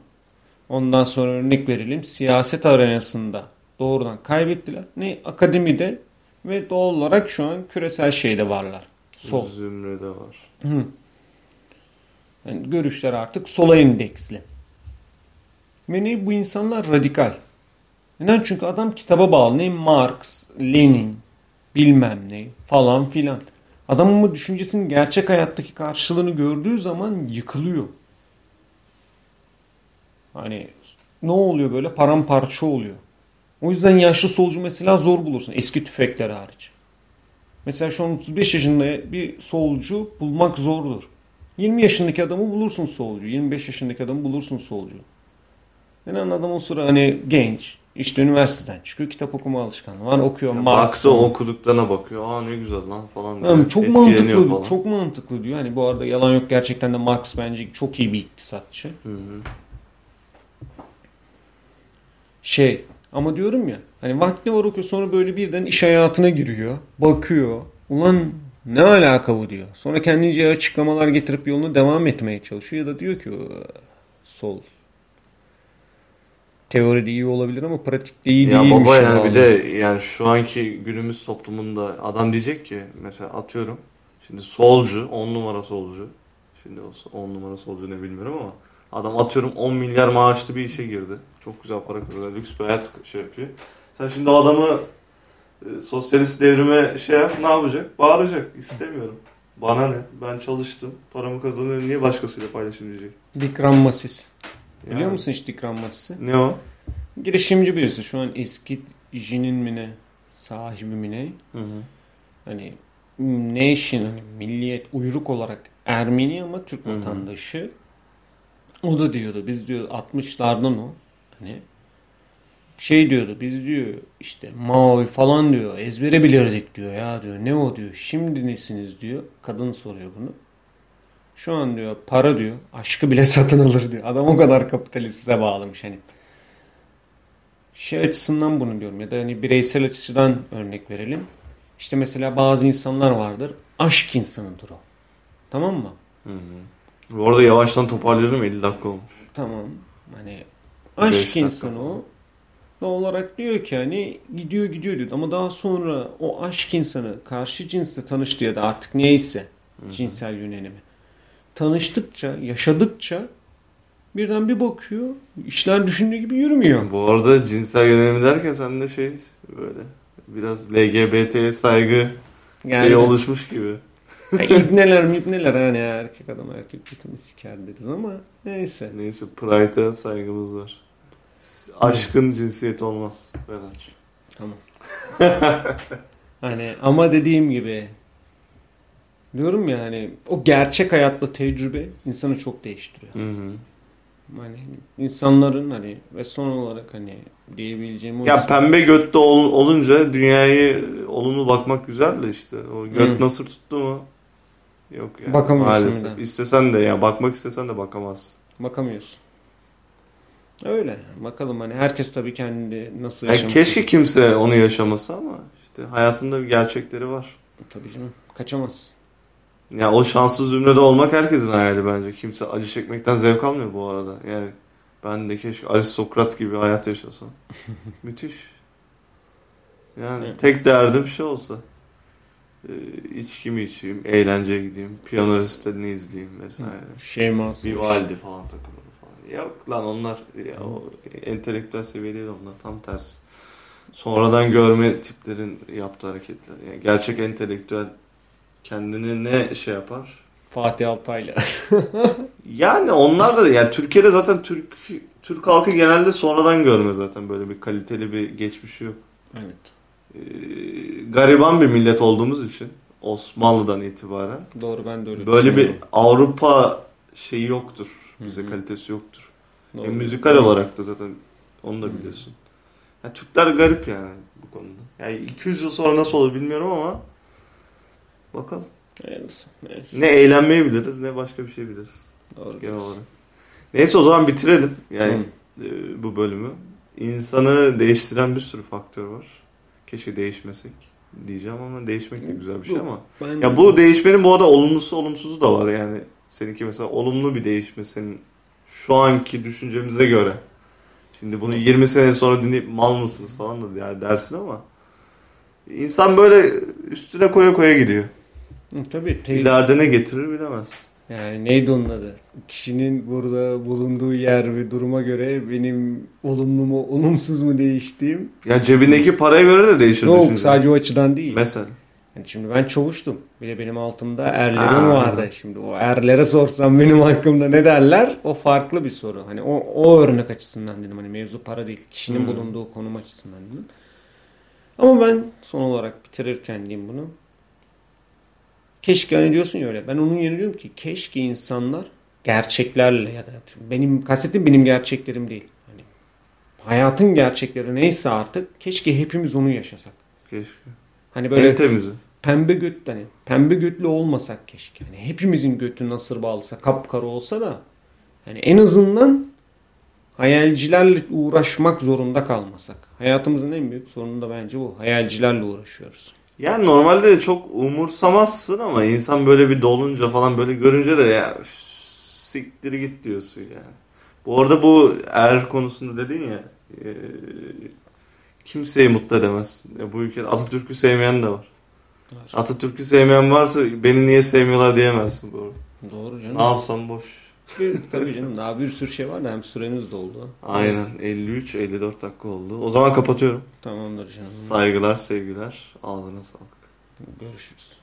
Ondan sonra örnek verelim. Siyaset arenasında doğrudan kaybettiler. Ne akademide ve doğal olarak şu an küresel şeyde varlar. Sol. Zümrede var. Hı. Yani görüşler artık sola endeksli. Ve ne bu insanlar radikal. Neden? Çünkü adam kitaba bağlı. Ne Marx, Lenin, bilmem ne falan filan. Adamın bu düşüncesinin gerçek hayattaki karşılığını gördüğü zaman yıkılıyor. Hani ne oluyor böyle? Paramparça oluyor. O yüzden yaşlı solcu mesela zor bulursun. Eski tüfekler hariç. Mesela şu an 35 yaşında bir solcu bulmak zordur. 20 yaşındaki adamı bulursun solcu. 25 yaşındaki adamı bulursun solcu. Neden adam o sıra hani genç. işte üniversiteden çıkıyor. Kitap okuma alışkanlığı var. Okuyor. Ya Marx baksa falan. okuduklarına bakıyor. Aa ne güzel lan falan. diyor. Yani çok mantıklı, falan. çok mantıklı diyor. Hani bu arada yalan yok gerçekten de Marx bence çok iyi bir iktisatçı. Hı hı. Şey ama diyorum ya hani vakti var okuyor sonra böyle birden iş hayatına giriyor. Bakıyor. Ulan ne alaka bu diyor. Sonra kendince açıklamalar getirip yoluna devam etmeye çalışıyor. Ya da diyor ki "Ee, sol. Teoride iyi olabilir ama pratikte iyi Ya değilmiş. baba yani bir de yani şu anki günümüz toplumunda adam diyecek ki mesela atıyorum şimdi solcu 10 numara solcu şimdi o 10 numara solcu ne bilmiyorum ama adam atıyorum 10 milyar maaşlı bir işe girdi. Çok güzel para kazanıyor. Lüks bir hayat şey yapıyor. Sen şimdi o adamı e, sosyalist devrime şey yap ne yapacak? Bağıracak. İstemiyorum. Bana ne? Ben çalıştım. Paramı kazanıyorum. Niye başkasıyla paylaşayım diyecek. Dikran Masis. Biliyor Yani. musun hiç Dikran Masis'i? Ne o? Girişimci birisi. Şu an eski Jin'in mi ne? Sahibi mi ne? Hı hı. hani nation hani milliyet uyruk olarak Ermeni ama Türk Hı hı. vatandaşı. O da diyordu biz diyor 60'lardan o hani şey diyordu biz diyor işte Mao'yu falan diyor ezbere bilirdik diyor ya diyor ne o diyor şimdi nesiniz diyor kadın soruyor bunu. Şu an diyor para diyor aşkı bile satın alır diyor. Adam o kadar kapitaliste bağlamış hani. Şey açısından bunu diyorum ya da hani bireysel açıdan örnek verelim. İşte mesela bazı insanlar vardır. Aşk insanıdır o. Tamam mı? Hı hı. Bu arada yavaştan toparlayalım 50 dakika olmuş. Tamam. Hani aşk insanı o. olarak diyor ki hani gidiyor gidiyor diyor. Ama daha sonra o aşk insanı karşı cinsle tanıştı ya da artık neyse cinsel yönelimi. Tanıştıkça, yaşadıkça birden bir bakıyor işler düşündüğü gibi yürümüyor. Bu arada cinsel yönelimi derken sen de şey böyle biraz LGBT'ye saygı Yani şey oluşmuş gibi. Ya ibneler mibneler hani erkek adam erkek bütünü siker deriz ama neyse. Neyse Pride'a saygımız var. Aşkın cinsiyeti olmaz Vedat. Tamam. hani ama dediğim gibi diyorum ya hani o gerçek hayatla tecrübe insanı çok değiştiriyor. Hı hı. Hani insanların hani ve son olarak hani diyebileceğim Ya pembe götte ol- olunca dünyayı olumlu bakmak güzel de işte. O göt Hı. nasıl tuttu mu? Yok yani. Bakamıyorsun Maalesef. İstesen de ya bakmak istesen de bakamazsın. bakamıyorsun. Öyle. Bakalım hani herkes tabii kendi nasıl Ya yaşamak keşke kimse onu yaşamasa ama işte hayatında bir gerçekleri var. Tabii canım. Kaçamaz. Ya o şanslı zümrede olmak herkesin hayali bence. Kimse acı çekmekten zevk almıyor bu arada. Yani ben de keşke aristokrat gibi hayat yaşasam. Müthiş. Yani Evet. tek derdim şey olsa. Ee, içkimi içeyim, eğlenceye gideyim, piyano resitalini izleyeyim vesaire. Şey masum. Vivaldi falan takılır falan. Yok lan onlar ya, o entelektüel seviye değil onlar tam tersi. Sonradan görme tiplerin yaptığı hareketler. Yani gerçek entelektüel kendini ne şey yapar? Fatih Altaylı. Yani onlar da yani Türkiye'de zaten Türk Türk halkı genelde sonradan görme zaten böyle bir kaliteli bir geçmişi yok. evet. Gariban bir millet olduğumuz için Osmanlı'dan itibaren Doğru ben de öyle böyle bir. Avrupa şeyi yoktur. Bize Hı hı. kalitesi yoktur. Doğru. E, müzikal olarak da zaten onu da biliyorsun. Ya, Türkler garip yani bu konuda. Yani 200 yıl sonra nasıl olur bilmiyorum ama bakalım. Neyse. Neyse. Ne eğlenmeyi biliriz ne başka bir şey biliriz Doğru. genel olarak. Neyse o zaman bitirelim yani Hı. e, bu bölümü. İnsanı değiştiren bir sürü faktör var. Keşke değişmesek diyeceğim ama değişmek de güzel bir şey Bu- ama. Ben Ya bu değişmenin bu arada olumlusu olumsuzu da var yani. Seninki mesela olumlu bir değişme senin şu anki düşüncemize göre. Şimdi bunu 20 sene sonra dinleyip mal mısınız falan da yani dersin ama insan böyle üstüne koya koya gidiyor. Tabii. te- İleride ne getirir bilemez. Yani neydi onun adı? Kişinin burada bulunduğu yer ve duruma göre benim olumlu mu olumsuz mu değiştiğim Ya cebindeki paraya göre de değişir yok düşünce. sadece o açıdan değil. Mesela. Yani şimdi ben çavuştum. Bir de benim altımda erlerim Aa. vardı. Şimdi o erlere sorsam benim hakkımda ne derler? O farklı bir soru. Hani o, o örnek açısından dedim. Hani mevzu para değil. Kişinin Hmm. bulunduğu konum açısından dedim. Ama ben son olarak bitirirken diyeyim bunu. Keşke hani diyorsun ya öyle. Ben onun yerine diyorum ki keşke insanlar gerçeklerle ya da benim kastettiğim benim gerçeklerim değil. Hani hayatın gerçekleri neyse artık keşke hepimiz onu yaşasak. Keşke. Hani böyle En temizi. pembe göt hani pembe götlü olmasak keşke. Hani hepimizin götü nasır bağlısa kapkara olsa da hani en azından hayalcilerle uğraşmak zorunda kalmasak. Hayatımızın en büyük sorunu da bence bu. Hayalcilerle uğraşıyoruz. Yani normalde de çok umursamazsın ama insan böyle bir dolunca falan böyle görünce de ya üf, siktir git diyorsun yani. Bu arada bu er konusunda dedin ya e, kimseyi mutlu edemez. Ya bu ülkede Atatürk'ü sevmeyen de var. Atatürk'ü sevmeyen varsa beni niye sevmiyorlar diyemezsin doğru. Doğru canım. Ne yapsam boş. Tabii canım daha bir sürü şey var da hem süreniz doldu. Aynen 53-54 dakika oldu. O zaman kapatıyorum. Tamamdır canım. Saygılar sevgiler ağzına sağlık. Görüşürüz.